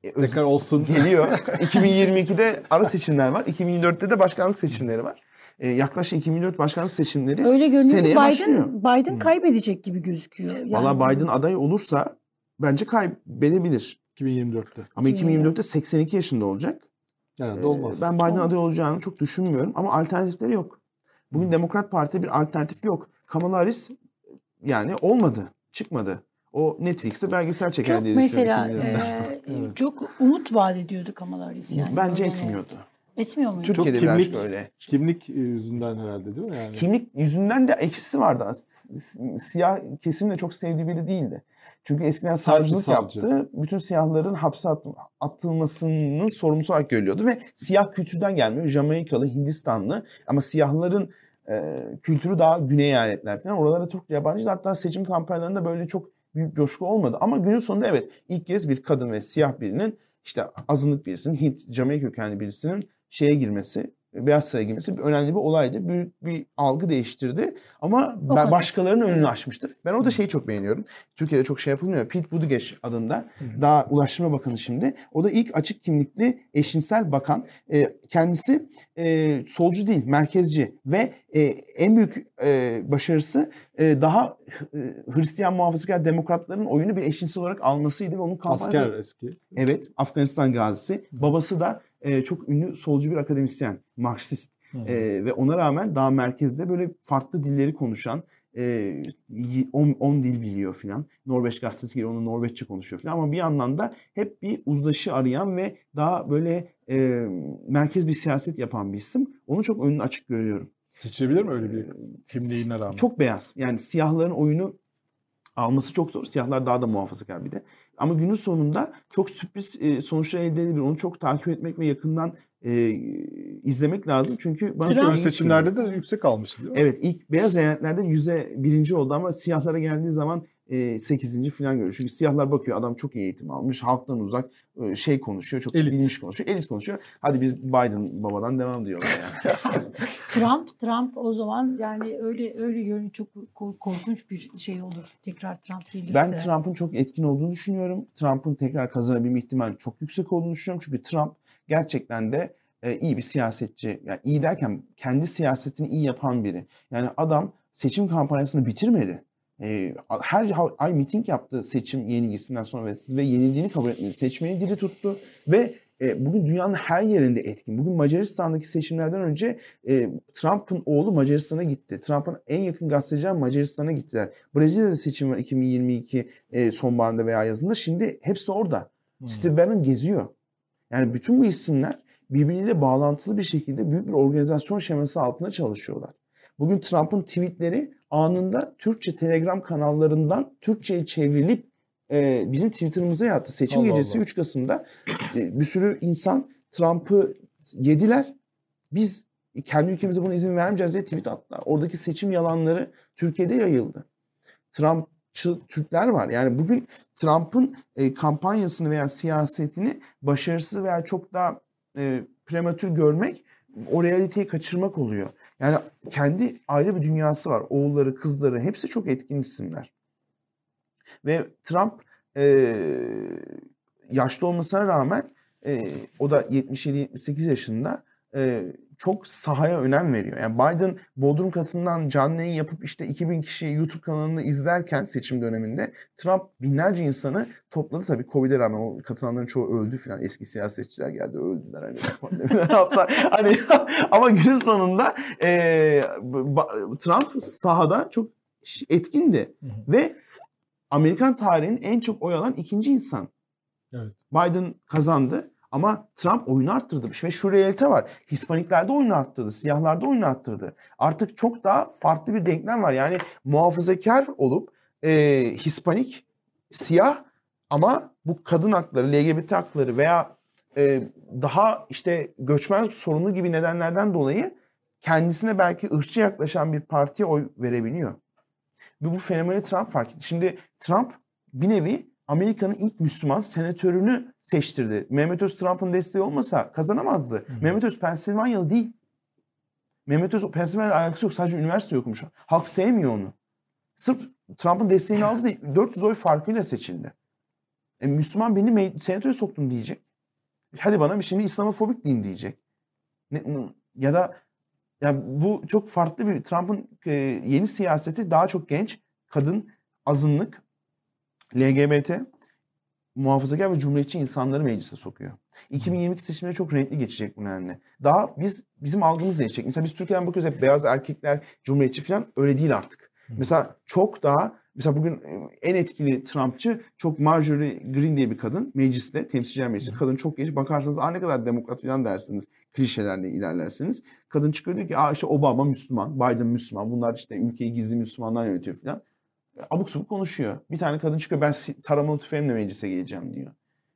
E, öz- tekrar olsun. geliyor. <laughs> 2022'de ara seçimler var. 2024'te de başkanlık seçimleri var. E, yaklaşık 2024 başkanlık seçimleri Öyle görünüyor seneye Biden, başlıyor. Biden kaybedecek gibi gözüküyor. Yani Valla Biden aday olursa bence kaybedebilir. 2024'te. Ama 2024'te 2024'te 82 yaşında olacak. Herhalde Ee, olmaz. Ben Biden aday olacağını çok düşünmüyorum ama alternatifleri yok. Bugün Demokrat Parti'de bir alternatif yok. Kamala Harris yani olmadı, çıkmadı. O Netflix'te belgesel çeker çok diye düşünüyorum. mesela 2024'te. e, <laughs> Evet. çok umut vaat ediyordu Kamala Harris yani. Bence Böyle- etmiyordu. Etmiyor muydu? Türkiye'de Çok biraz kimlik- böyle. Kimlik e, yüzünden herhalde değil mi yani? Kimlik yüzünden de eksisi vardı. Siyah kesim de çok sevdiği biri değildi. Çünkü eskiden savcılık savcı. yaptı. Bütün siyahların hapse at- atılmasının sorumlusu olarak görülüyordu ve siyah kültürden gelmiyor. Jamaikalı, Hindistanlı ama siyahların e, kültürü daha güney eyaletler falan. Oralara çok yabancıydı. Hatta seçim kampanyalarında böyle çok büyük coşku olmadı. Ama günün sonunda evet ilk kez bir kadın ve siyah birinin işte azınlık birisinin Hint, Jamaika kökenli birisinin şeye girmesi, Beyaz Saray'a girmesi önemli bir olaydı. Büyük bir algı değiştirdi. Ama ben başkalarının önünü açmıştır. Ben orada şeyi çok beğeniyorum. Türkiye'de çok şey yapılmıyor. Pete Buttigieg adında. Daha Ulaştırma Bakanı şimdi. O da ilk açık kimlikli eşcinsel bakan. Ee, kendisi e, solcu değil, merkezci. Ve e, en büyük e, başarısı e, daha e, Hristiyan muhafazakar demokratların oyunu bir eşcinsel olarak almasıydı. Ve onun kampanyası Asker eski. Evet, Afganistan gazisi. Babası da e, çok ünlü solcu bir akademisyen, Marksist. Hı. E, ve ona rağmen daha merkezde böyle farklı dilleri konuşan, 10 dil biliyor filan. Norveç gazetesi geliyor, onu Norveççe konuşuyor filan. Ama bir yandan da hep bir uzlaşı arayan ve daha böyle e, merkez bir siyaset yapan bir isim. Onu çok önünü açık görüyorum. Seçilebilir mi öyle bir kimliğine rağmen? Çok beyaz. Yani siyahların oyunu alması çok zor. Siyahlar daha da muhafazakar bir de. Ama günün sonunda çok sürpriz e, sonuçlar elde edebilir. Onu çok takip etmek ve yakından e, izlemek lazım. Çünkü bana Trump- seçimlerde de yüksek almıştı değil mi? Evet ilk beyaz eyaletlerde yüzde birinci oldu ama siyahlara geldiği zaman e, 8. falan görüyor. Çünkü siyahlar bakıyor adam çok iyi eğitim almış, halktan uzak e, şey konuşuyor, çok Elit. bilmiş konuşuyor, elit konuşuyor. Hadi biz Biden babadan devam diyorlar yani. <laughs> Trump Trump o zaman yani öyle öyle görünüyor çok ko- korkunç bir şey olur. Tekrar Trump gelirse. Ben Trump'ın çok etkin olduğunu düşünüyorum. Trump'ın tekrar kazanabilme ihtimali çok yüksek olduğunu düşünüyorum. Çünkü Trump gerçekten de e, iyi bir siyasetçi. Yani iyi derken kendi siyasetini iyi yapan biri. Yani adam seçim kampanyasını bitirmedi. E, her ay miting yaptı seçim yenilgisinden sonra ve, ve yenildiğini kabul etmedi. Seçmeni dili tuttu ve e, bugün dünyanın her yerinde etkin. Bugün Macaristan'daki seçimlerden önce e, Trump'ın oğlu Macaristan'a gitti. Trump'ın en yakın gazeteciler Macaristan'a gittiler. Brezilya'da seçim var 2022 e, sonbaharında veya yazında. Şimdi hepsi orada. Steve Bannon geziyor. Yani bütün bu isimler birbiriyle bağlantılı bir şekilde büyük bir organizasyon şeması altında çalışıyorlar. Bugün Trump'ın tweetleri anında Türkçe Telegram kanallarından Türkçe'ye çevrilip e, bizim Twitter'ımıza yattı. Seçim Allah gecesi Allah. 3 Kasım'da e, bir sürü insan Trump'ı yediler. Biz kendi ülkemize buna izin vermeyeceğiz diye tweet attılar. Oradaki seçim yalanları Türkiye'de yayıldı. Trumpçı Türkler var. Yani bugün Trump'ın e, kampanyasını veya siyasetini başarısız veya çok daha e, prematür görmek o realiteyi kaçırmak oluyor. Yani kendi ayrı bir dünyası var. Oğulları, kızları hepsi çok etkin isimler. Ve Trump e, yaşlı olmasına rağmen e, o da 77-78 yaşında e, çok sahaya önem veriyor. Yani Biden Bodrum katından canlı yayın yapıp işte 2000 kişi YouTube kanalını izlerken seçim döneminde Trump binlerce insanı topladı tabii Covid'e rağmen o katılanların çoğu öldü falan eski siyasetçiler geldi öldüler hani <laughs> pandemiden hani <laughs> ama günün sonunda e, Trump sahada çok etkindi Hı hı. ve Amerikan tarihinin en çok oy alan ikinci insan. Evet. Biden kazandı ama Trump oyunu arttırdı. Ve şu realite var. Hispaniklerde oyunu arttırdı. Siyahlarda oyunu arttırdı. Artık çok daha farklı bir denklem var. Yani muhafazakar olup e, Hispanik, siyah ama bu kadın hakları, LGBT hakları veya e, daha işte göçmen sorunu gibi nedenlerden dolayı kendisine belki ırkçı yaklaşan bir partiye oy verebiliyor. Ve bu fenomeni Trump fark etti. Şimdi Trump bir nevi Amerika'nın ilk Müslüman senatörünü seçtirdi. Mehmet Öz Trump'ın desteği olmasa kazanamazdı. Mehmet Öz Pensilvanyalı değil. Mehmet Öz Pensilvanya'yla alakası yok. Sadece üniversite okumuş. Halk sevmiyor onu. Sırf Trump'ın desteğini aldı da 400 oy farkıyla seçildi. E, Müslüman beni senatöre soktum diyecek. Hadi bana bir şimdi İslamofobik din diyecek. Ne, ya da ya bu çok farklı bir Trump'ın e, yeni siyaseti daha çok genç, kadın, azınlık, LGBT, muhafazakar ve cumhuriyetçi insanları meclise sokuyor. 2022 seçimleri çok renkli geçecek bu nedenle. Daha biz bizim algımız değişecek. Mesela biz Türkiye'den bakıyoruz hep beyaz erkekler, cumhuriyetçi falan öyle değil artık. Mesela çok daha mesela bugün e, en etkili Trumpçı çok Marjorie Greene diye bir kadın mecliste, temsilciler meclisi. Kadın çok genç. Bakarsanız ne kadar demokrat falan dersiniz. Klişelerle ilerlersiniz. Kadın çıkıyor diyor ki aa işte Obama Müslüman, Biden Müslüman. Bunlar işte ülkeyi gizli Müslümanlar yönetiyor falan. Abuk subuk konuşuyor. Bir tane kadın çıkıyor ben taramalı tüfeğimle meclise geleceğim diyor.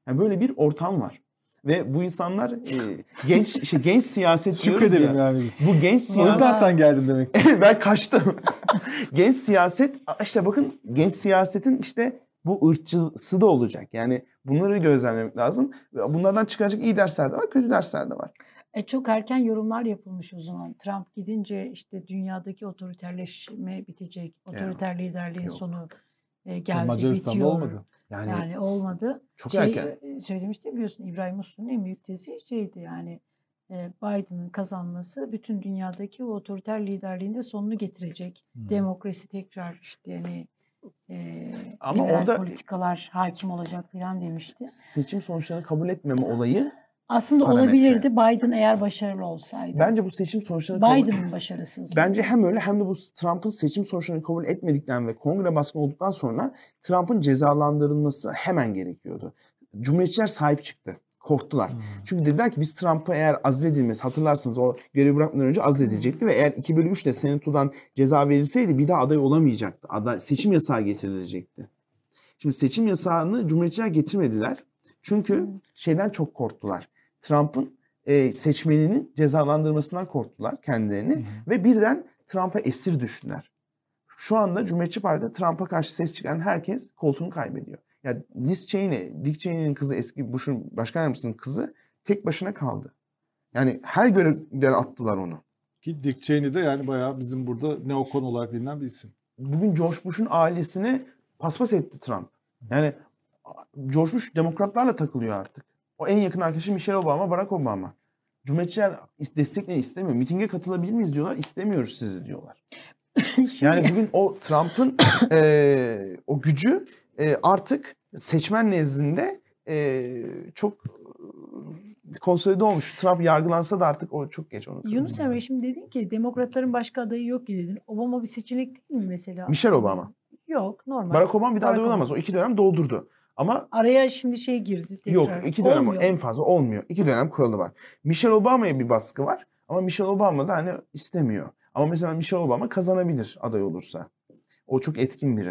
Yani böyle bir ortam var. Ve bu insanlar e, genç işte genç siyaset Şükredelim ya. yani biz. Bu genç O yüzden siyaset sen geldin demek. <laughs> ben kaçtım. <laughs> genç siyaset işte bakın genç siyasetin işte bu ırkçısı da olacak. Yani bunları gözlemlemek lazım. Bunlardan çıkacak iyi dersler de var, kötü dersler de var. E çok erken yorumlar yapılmış o zaman. Trump gidince işte dünyadaki otoriterleşme bitecek. Otoriter liderliğin Yok. sonu e, geldi, Macaristan'da bitiyor. olmadı. Yani, Yani olmadı. çok Şey, erken. e, söylemiştim biliyorsun İbrahim Uslu'nun en büyük tezi şeydi yani e, Biden'ın kazanması bütün dünyadaki o otoriter liderliğin de sonunu getirecek. Hmm. Demokrasi tekrar işte hani e, Ama orada- politikalar hakim olacak falan demişti. Seçim sonuçlarını kabul etmeme olayı Aslında Parametre. olabilirdi Biden eğer başarılı olsaydı. bence bu seçim sonuçlarını kabul Biden'ın başarısızlığı. Bence hem öyle hem de bu Trump'ın seçim sonuçlarını kabul etmedikten ve kongre baskını olduktan sonra Trump'ın cezalandırılması hemen gerekiyordu. Cumhuriyetçiler sahip çıktı. Korktular. Hmm. Çünkü dediler ki biz Trump'ı eğer azledilmesi hatırlarsınız o görevi bırakmadan önce azledecekti ve eğer 2 bölü 3 ile senatodan ceza verilseydi bir daha aday olamayacaktı. Aday, seçim yasağı getirilecekti. Şimdi seçim yasağını Cumhuriyetçiler getirmediler. Çünkü şeyden çok korktular. Trump'ın e, seçmeninin cezalandırmasından korktular kendilerini ve birden Trump'a esir düştüler. Şu anda Cumhuriyetçi Parti'de Trump'a karşı ses çıkan herkes koltuğunu kaybediyor. Ya Liz Cheney, Dick Cheney'nin kızı eski Bush'un başkan yardımcısının kızı tek başına kaldı. Yani her görevden attılar onu. Ki Dick Cheney de yani bayağı bizim burada neokon olarak bilinen bir isim. Bugün George Bush'un ailesini paspas etti Trump. Yani George Bush demokratlarla takılıyor artık. O en yakın arkadaşı Michelle Obama, Barack Obama. Cumhuriyetçiler destekleyin istemiyor. Mitinge katılabilir miyiz diyorlar. İstemiyoruz sizi diyorlar. <laughs> Yani bugün o Trump'ın eee, <clears throat> o gücü eee, artık seçmen nezdinde eee, çok eee, konsolide olmuş. Trump yargılansa da artık o çok geç onu. Yunus Emre şimdi dedin ki demokratların başka adayı yok ki dedin. Obama bir seçenek değil mi mesela? Michelle Obama. Yok normal. Barack Obama bir daha aday olamaz. O iki dönem doldurdu. Ama Araya şimdi şey girdi tekrar. Yok iki dönem Olmuyor. en fazla olmuyor. İki dönem kuralı var. Michelle Obama'ya bir baskı var ama Michelle Obama da hani istemiyor. Ama mesela Michelle Obama kazanabilir aday olursa. O çok etkin biri.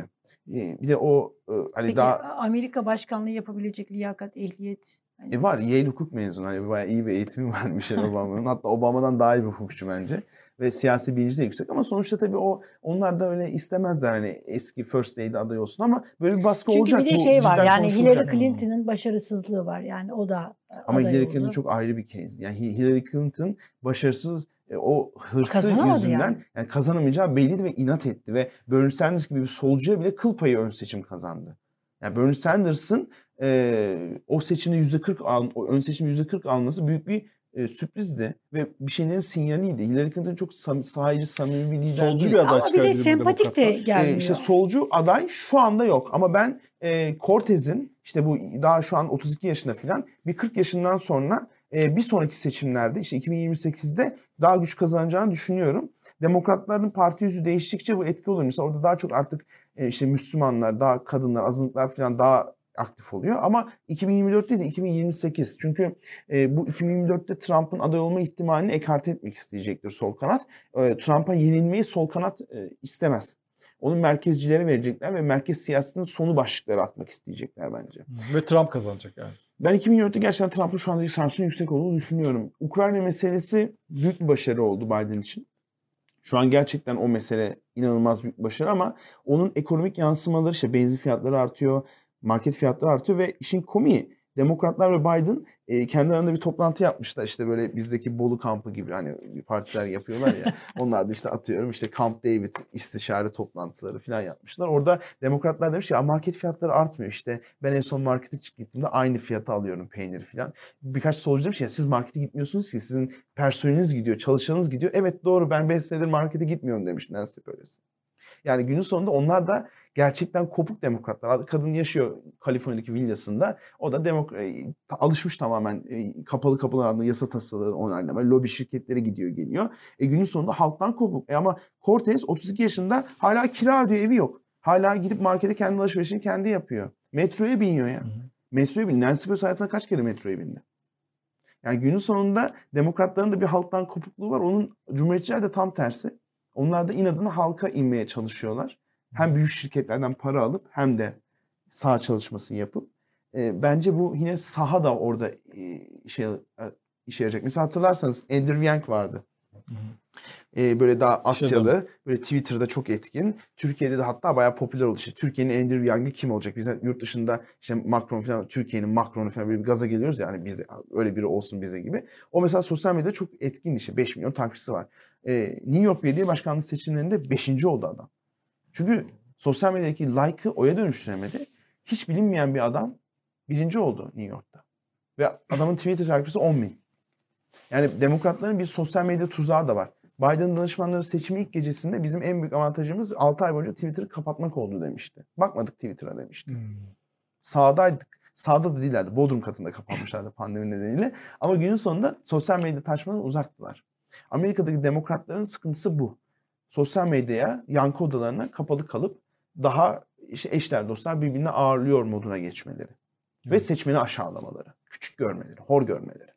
Ee, Bir de o e, hani Peki daha Amerika başkanlığı yapabilecek liyakat, ehliyet. hani e, var Yale hukuk mezunu. Hani bayağı iyi bir eğitimi var <laughs> Michelle Obama'nın. Hatta Obama'dan daha iyi bir hukukçu bence. Ve siyasi bilinci de yüksek ama sonuçta tabii o onlar da öyle istemezler hani eski First Lady aday olsun ama böyle bir baskı Çünkü olacak. bir de şey var yani. Hillary Clinton'ın başarısızlığı var. Yani o da Ama Hillary oldu. Clinton çok ayrı bir case. Yani Hi- Hillary Clinton başarısız e, o hırsı Kazanamadı yüzünden yani. yani. kazanamayacağı belliydi ve inat etti ve Bernie Sanders gibi bir solcuya bile kıl payı ön seçim kazandı. Yani Bernie Sanders'ın e, o seçimde yüzde 40 al, o ön seçimde yüzde 40 alması büyük bir e, sürprizdi ve bir şeylerin sinyaliydi. Hillary Clinton çok sam, sahici, samimi bir lider Solcu değil. bir aday Ama bir de sempatik de gelmiyor. Ee, işte solcu aday şu anda yok ama ben e, Cortez'in işte bu daha şu an 32 yaşında falan bir 40 yaşından sonra e, bir sonraki seçimlerde işte 2028'de daha güç kazanacağını düşünüyorum. Demokratların parti yüzü değiştikçe bu etki olur. Mesela orada daha çok artık e, işte Müslümanlar, daha kadınlar, azınlıklar falan daha aktif oluyor. Ama 2024 değil de 2028. Çünkü e, bu 2024'te Trump'ın aday olma ihtimalini ekarte etmek isteyecektir sol kanat. E, Trump'a yenilmeyi sol kanat e, istemez. Onu merkezcilere verecekler ve merkez siyasetinin sonu başlıkları atmak isteyecekler bence. Ve Trump kazanacak yani. Ben 2024'te gerçekten Trump'ın şu andaki şansının yüksek olduğunu düşünüyorum. Ukrayna meselesi büyük bir başarı oldu Biden için. Şu an gerçekten o mesele inanılmaz büyük bir başarı ama onun ekonomik yansımaları işte benzin fiyatları artıyor, market fiyatları artıyor ve işin komiği Demokratlar ve Biden e, kendi aralarında bir toplantı yapmışlar. İşte böyle bizdeki Bolu kampı gibi hani partiler yapıyorlar ya. <laughs> onlar da işte atıyorum işte Camp David istişare toplantıları falan yapmışlar. Orada Demokratlar demiş ya market fiyatları artmıyor işte. Ben en son markete çık gittiğimde aynı fiyata alıyorum peynir falan. Birkaç solcu demiş ya siz markete gitmiyorsunuz ki sizin personeliniz gidiyor, çalışanınız gidiyor. Evet doğru ben 5 senedir markete gitmiyorum demiş Nancy Pelosi. Yani günün sonunda onlar da gerçekten kopuk demokratlar. Kadın yaşıyor Kaliforniya'daki villasında. O da demokra e, alışmış tamamen e, kapalı kapılar ardında yasa tasarıları onaylama. Lobi şirketleri gidiyor geliyor. E günün sonunda halktan kopuk. E ama Cortez 32 yaşında hala kira ödüyor evi yok. Hala gidip markete kendi alışverişini kendi yapıyor. Metroya biniyor ya. Metroya biniyor. Nancy Pelosi hayatında kaç kere metroya bindi? Yani günün sonunda demokratların da bir halktan kopukluğu var. Onun cumhuriyetçiler de tam tersi. Onlar da inadına halka inmeye çalışıyorlar. Hem büyük şirketlerden para alıp hem de sağ çalışması yapıp. E, bence bu yine saha da orada e, şey e, işe yarayacak. Mesela hatırlarsanız Andrew Yang vardı. E, böyle daha Asyalı, böyle Twitter'da çok etkin. Türkiye'de de hatta bayağı popüler oldu. İşte Türkiye'nin Andrew Yang'ı kim olacak? Biz de yurt dışında işte Macron falan, Türkiye'nin Macron'u falan böyle bir gaza geliyoruz ya hani bizde öyle biri olsun bize gibi. O mesela sosyal medyada çok etkin işte 5 milyon takipçisi var. E, New York Belediye Başkanlığı seçimlerinde 5. oldu adam. Çünkü sosyal medyadaki like'ı oya dönüştüremedi. Hiç bilinmeyen bir adam birinci oldu New York'ta. Ve adamın Twitter takipçisi 10 bin. Yani demokratların bir sosyal medya tuzağı da var. Biden danışmanları seçimi ilk gecesinde bizim en büyük avantajımız 6 ay boyunca Twitter'ı kapatmak oldu demişti. Bakmadık Twitter'a demişti. Sağdaydık. Sağda da değillerdi. Bodrum katında kapanmışlardı pandemi nedeniyle. Ama günün sonunda sosyal medya taşmadan uzaktılar. Amerika'daki demokratların sıkıntısı bu. Sosyal medyaya, yankı odalarına kapalı kalıp daha işte eşler dostlar birbirini ağırlıyor moduna geçmeleri. Ve Evet. seçmeni aşağılamaları. Küçük görmeleri, hor görmeleri.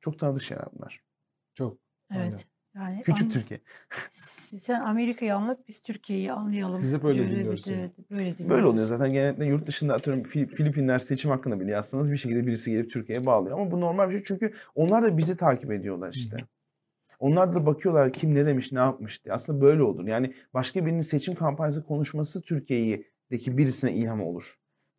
Çok tanıdık şeyler bunlar. Çok. Aynen. Evet. Yani Küçük Am- Türkiye. Sen Amerika'yı anlat, biz Türkiye'yi anlayalım. Biz hep öyle diyor. dinliyoruz Evet, böyle dinliyoruz. Böyle oluyor zaten genellikle yurt dışında atıyorum Fil- Filipinler seçim hakkında bile yazsanız bir şekilde birisi gelip Türkiye'ye bağlıyor. Ama bu normal bir şey çünkü onlar da bizi takip ediyorlar işte. Onlar da bakıyorlar kim ne demiş ne yapmış diye. Aslında böyle olur. Yani başka birinin seçim kampanyası konuşması Türkiye'deki birisine ilham olur.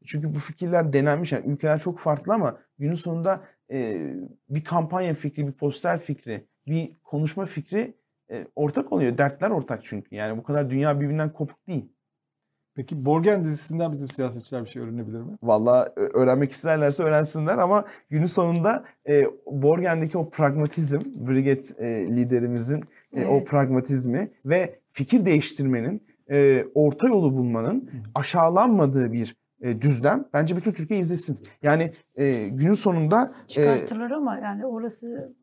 Çünkü bu fikirler denenmiş. Yani ülkeler çok farklı ama günün sonunda e, bir kampanya fikri, bir poster fikri, bir konuşma fikri e, ortak oluyor. Dertler ortak çünkü. Yani bu kadar dünya birbirinden kopuk değil. Peki Borgen dizisinden bizim siyasetçiler bir şey öğrenebilir mi? Valla öğrenmek isterlerse öğrensinler ama günün sonunda e, Borgen'deki o pragmatizm, Briget e, liderimizin e, o Evet. pragmatizmi ve fikir değiştirmenin, e, orta yolu bulmanın aşağılanmadığı bir e, düzlem bence bütün Türkiye izlesin. Yani e, günün sonunda e, Çıkartılır ama yani orası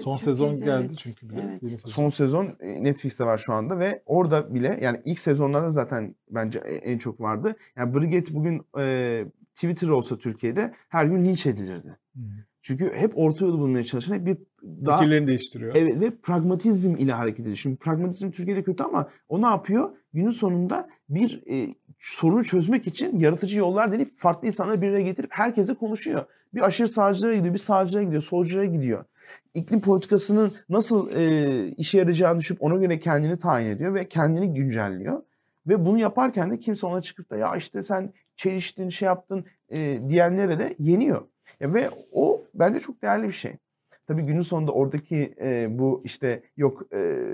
Son Türkiye'de sezon evet. geldi çünkü. Bir de Evet. yeni sezon. son sezon e, Netflix'te var şu anda ve orada bile yani ilk sezonlarda zaten bence e- en çok vardı. Yani Brigitte bugün e, Twitter olsa Türkiye'de her gün linç edilirdi. Hı. Çünkü hep orta yolu bulmaya çalışan hep bir daha Fikirlerini değiştiriyor. Evet ve pragmatizm ile hareket ediyor. Şimdi pragmatizm Türkiye'de kötü ama o ne yapıyor? Günün sonunda bir e, sorunu çözmek için yaratıcı yollar deneyip farklı insanları bir araya getirip herkese konuşuyor. Bir aşırı sağcılara gidiyor, bir sağcılara gidiyor, solculara gidiyor. İklim politikasının nasıl e, işe yarayacağını düşüp ona göre kendini tayin ediyor ve kendini güncelliyor. Ve bunu yaparken de kimse ona çıkıp da ya işte sen çeliştin, şey yaptın e, diyenlere de yeniyor. Ya ve o bence çok değerli bir şey. Tabii günün sonunda oradaki e, bu işte yok e,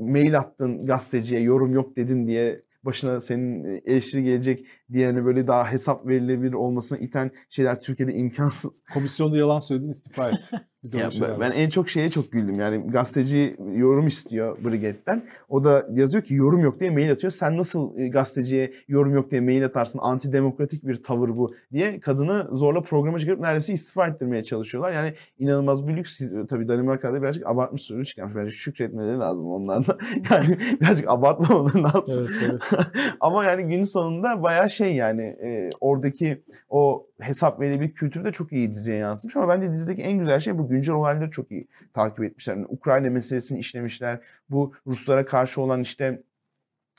mail attın gazeteciye yorum yok dedin diye başına senin e, eleştiri gelecek diye hani böyle daha hesap verilebilir olmasına iten şeyler Türkiye'de imkansız. <laughs> Komisyonda yalan söyledin istifa et. Ya ben, en çok şeye çok güldüm. Yani gazeteci yorum istiyor Brigette'den. O da yazıyor ki yorum yok diye mail atıyor. Sen nasıl e, gazeteciye yorum yok diye mail atarsın? Antidemokratik bir tavır bu diye kadını zorla programa çıkarıp neredeyse istifa ettirmeye çalışıyorlar. Yani inanılmaz bir lüks. Tabii Danimarka'da birazcık abartmış sürü çıkarmış. Bence şükretmeleri lazım onlarla. <laughs> yani birazcık abartmamaları lazım. Evet, evet. <laughs> Ama yani günün sonunda bayağı şey yani e, oradaki o hesap verilebilir kültürü de çok iyi diziye yansımış. Ama bence dizideki en güzel şey bu güncel olayları çok iyi takip etmişler. Yani Ukrayna meselesini işlemişler. Bu Ruslara karşı olan işte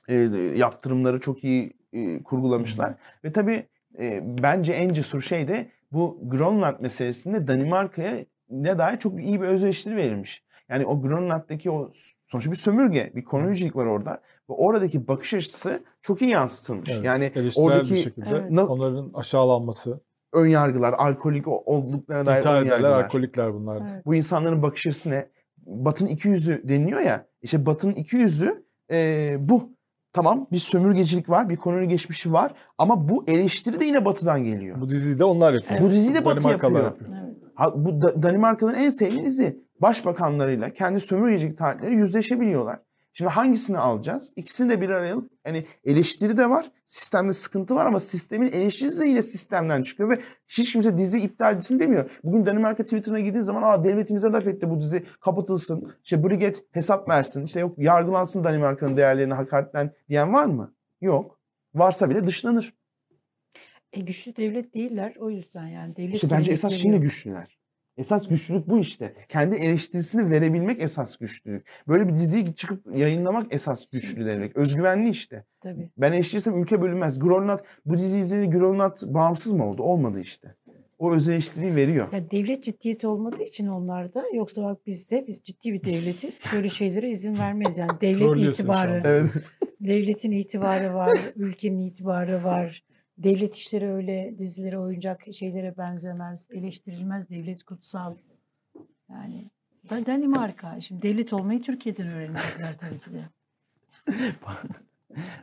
e, yaptırımları çok iyi e, kurgulamışlar. Ve tabii e, bence en cesur şey de bu Grönland meselesinde Danimarka'ya ne dair çok iyi bir öz eleştiri verilmiş. Yani o Grönland'daki o sonuçta bir sömürge, bir kolonicilik var orada. Ve oradaki bakış açısı çok iyi yansıtılmış. Evet, yani oradaki bir şekilde Evet. Onların aşağılanması. ön yargılar, alkolik olduklarına dair ön yargılar. alkolikler bunlar. Evet. Bu insanların bakış açısı ne? Batın iki yüzü deniliyor ya. İşte Batı'nın iki yüzü e, bu. Tamam bir sömürgecilik var, bir koloni geçmişi var ama bu eleştiri de yine Batı'dan geliyor. Bu diziyi de onlar yapıyor. Bu diziyi de Batı yapıyor. Evet. Ha, bu Da- Danimarka'nın en sevdiği dizi. Başbakanlarıyla kendi sömürgecilik tarihleri yüzleşebiliyorlar. Şimdi hangisini alacağız? İkisini de bir araya alıp hani eleştiri de var, sistemde sıkıntı var ama sistemin eleştirisi de yine sistemden çıkıyor ve hiç kimse dizi iptal etsin demiyor. Bugün Danimarka Twitter'ına gittiğin zaman aa devletimize laf etti bu dizi kapatılsın. İşte Brigitte hesap versin. İşte yok yargılansın Danimarka'nın değerlerini hakaretten diyen var mı? Yok. Varsa bile dışlanır. E, güçlü devlet değiller o yüzden yani devlet İşte bence esas şimdi güçlüler. Esas güçlülük bu işte. Kendi eleştirisini verebilmek esas güçlülük. Böyle bir diziyi çıkıp yayınlamak esas güçlü demek. Özgüvenli işte. Tabii. Ben eleştirirsem ülke bölünmez. Grönland, bu dizi izleyince Grönland bağımsız mı oldu? Olmadı işte. O öz eleştiriyi veriyor. Ya devlet ciddiyeti olmadığı için onlarda yoksa bak bizde biz ciddi bir devletiz. Böyle şeylere izin vermeyiz yani devlet itibarı. Evet. Devletin itibarı var, ülkenin itibarı var. Devlet işleri öyle dizilere, oyuncak şeylere benzemez. Eleştirilmez, devlet kutsal. Yani da Danimarka. Şimdi devlet olmayı Türkiye'den öğrenecekler tabii ki de. <laughs>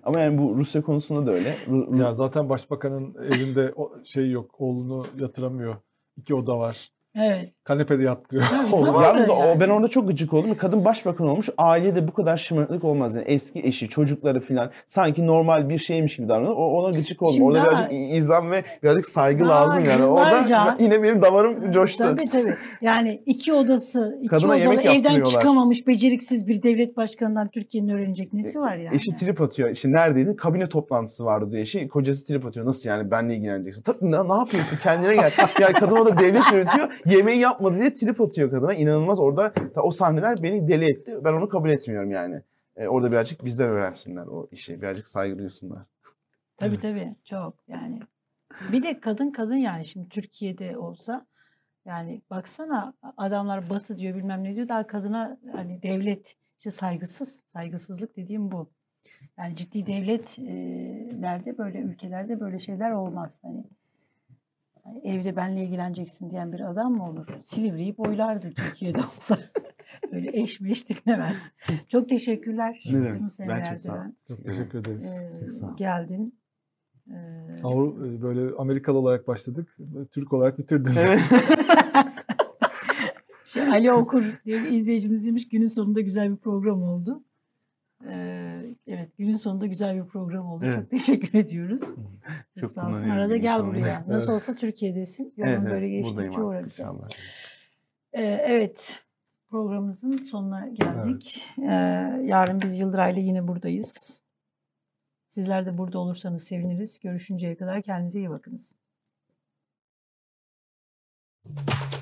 Ama yani bu Rusya konusunda da öyle. Ya zaten başbakanın evinde o şey yok. Oğlunu yatıramıyor. İki oda var. Evet. Kanepede <laughs> zaman- Yalnız da o, yani. ben orada çok gıcık oldum. Kadın başbakan olmuş. Ailede bu kadar şımarıklık olmaz. Yani eski eşi, çocukları falan sanki normal bir şeymiş gibi davranıyor. O, ona gıcık oldum. Şimdi orada daha- birazcık izam ve birazcık saygı Daha lazım yani. Orada <laughs> yine benim damarım coştu. Tabii tabii. Yani iki odası, iki Kadına odalı evden çıkamamış beceriksiz bir devlet başkanından Türkiye'nin öğrenecek nesi var yani? Eşi trip atıyor. İşte neredeydi? Kabine toplantısı vardı diye. Eşi kocası trip atıyor. Nasıl yani benle ilgileneceksin? Tabii ne, ne yapıyorsun? Kendine gel. <laughs> yani kadın orada devlet yönetiyor. Yemeği yapmadı diye trip atıyor kadına. İnanılmaz orada ta o sahneler beni deli etti. Ben onu kabul etmiyorum yani. E, orada birazcık bizden öğrensinler o işi. Birazcık saygı duysunlar. Tabii Evet. tabii çok yani. Bir de kadın kadın yani şimdi Türkiye'de olsa yani baksana adamlar batı diyor bilmem ne diyor daha kadına hani devlet işte saygısız saygısızlık dediğim bu. Yani ciddi devletlerde böyle ülkelerde böyle şeyler olmaz. Hani hani evde benle ilgileneceksin diyen bir adam mı olur? Silivri'yi boylardı Türkiye'de olsa. <laughs> Öyle eş meş dinlemez. Çok teşekkürler. Ne demek? Ben çok sağ ol. Erdoğan. Çok teşekkür ederiz. Ee, Çok sağ ol. geldin. Ee, Avru- böyle Amerikalı olarak başladık. Türk olarak bitirdim. <laughs> Şey, Ali Okur diye bir izleyicimiz demiş günün sonunda güzel bir program oldu. Ee, Evet günün sonunda güzel bir program oldu. Evet. Çok teşekkür ediyoruz. Çok sağ olsun. Arada gel sonunda. buraya. Nasıl evet. olsa Türkiye'desin. Yolun evet, böyle evet. geçtikçe uğramış. Ee, evet programımızın sonuna geldik. Evet. Ee, yarın biz Yıldıray'la yine buradayız. Sizler de burada olursanız seviniriz. Görüşünceye kadar kendinize iyi bakınız. Thank you.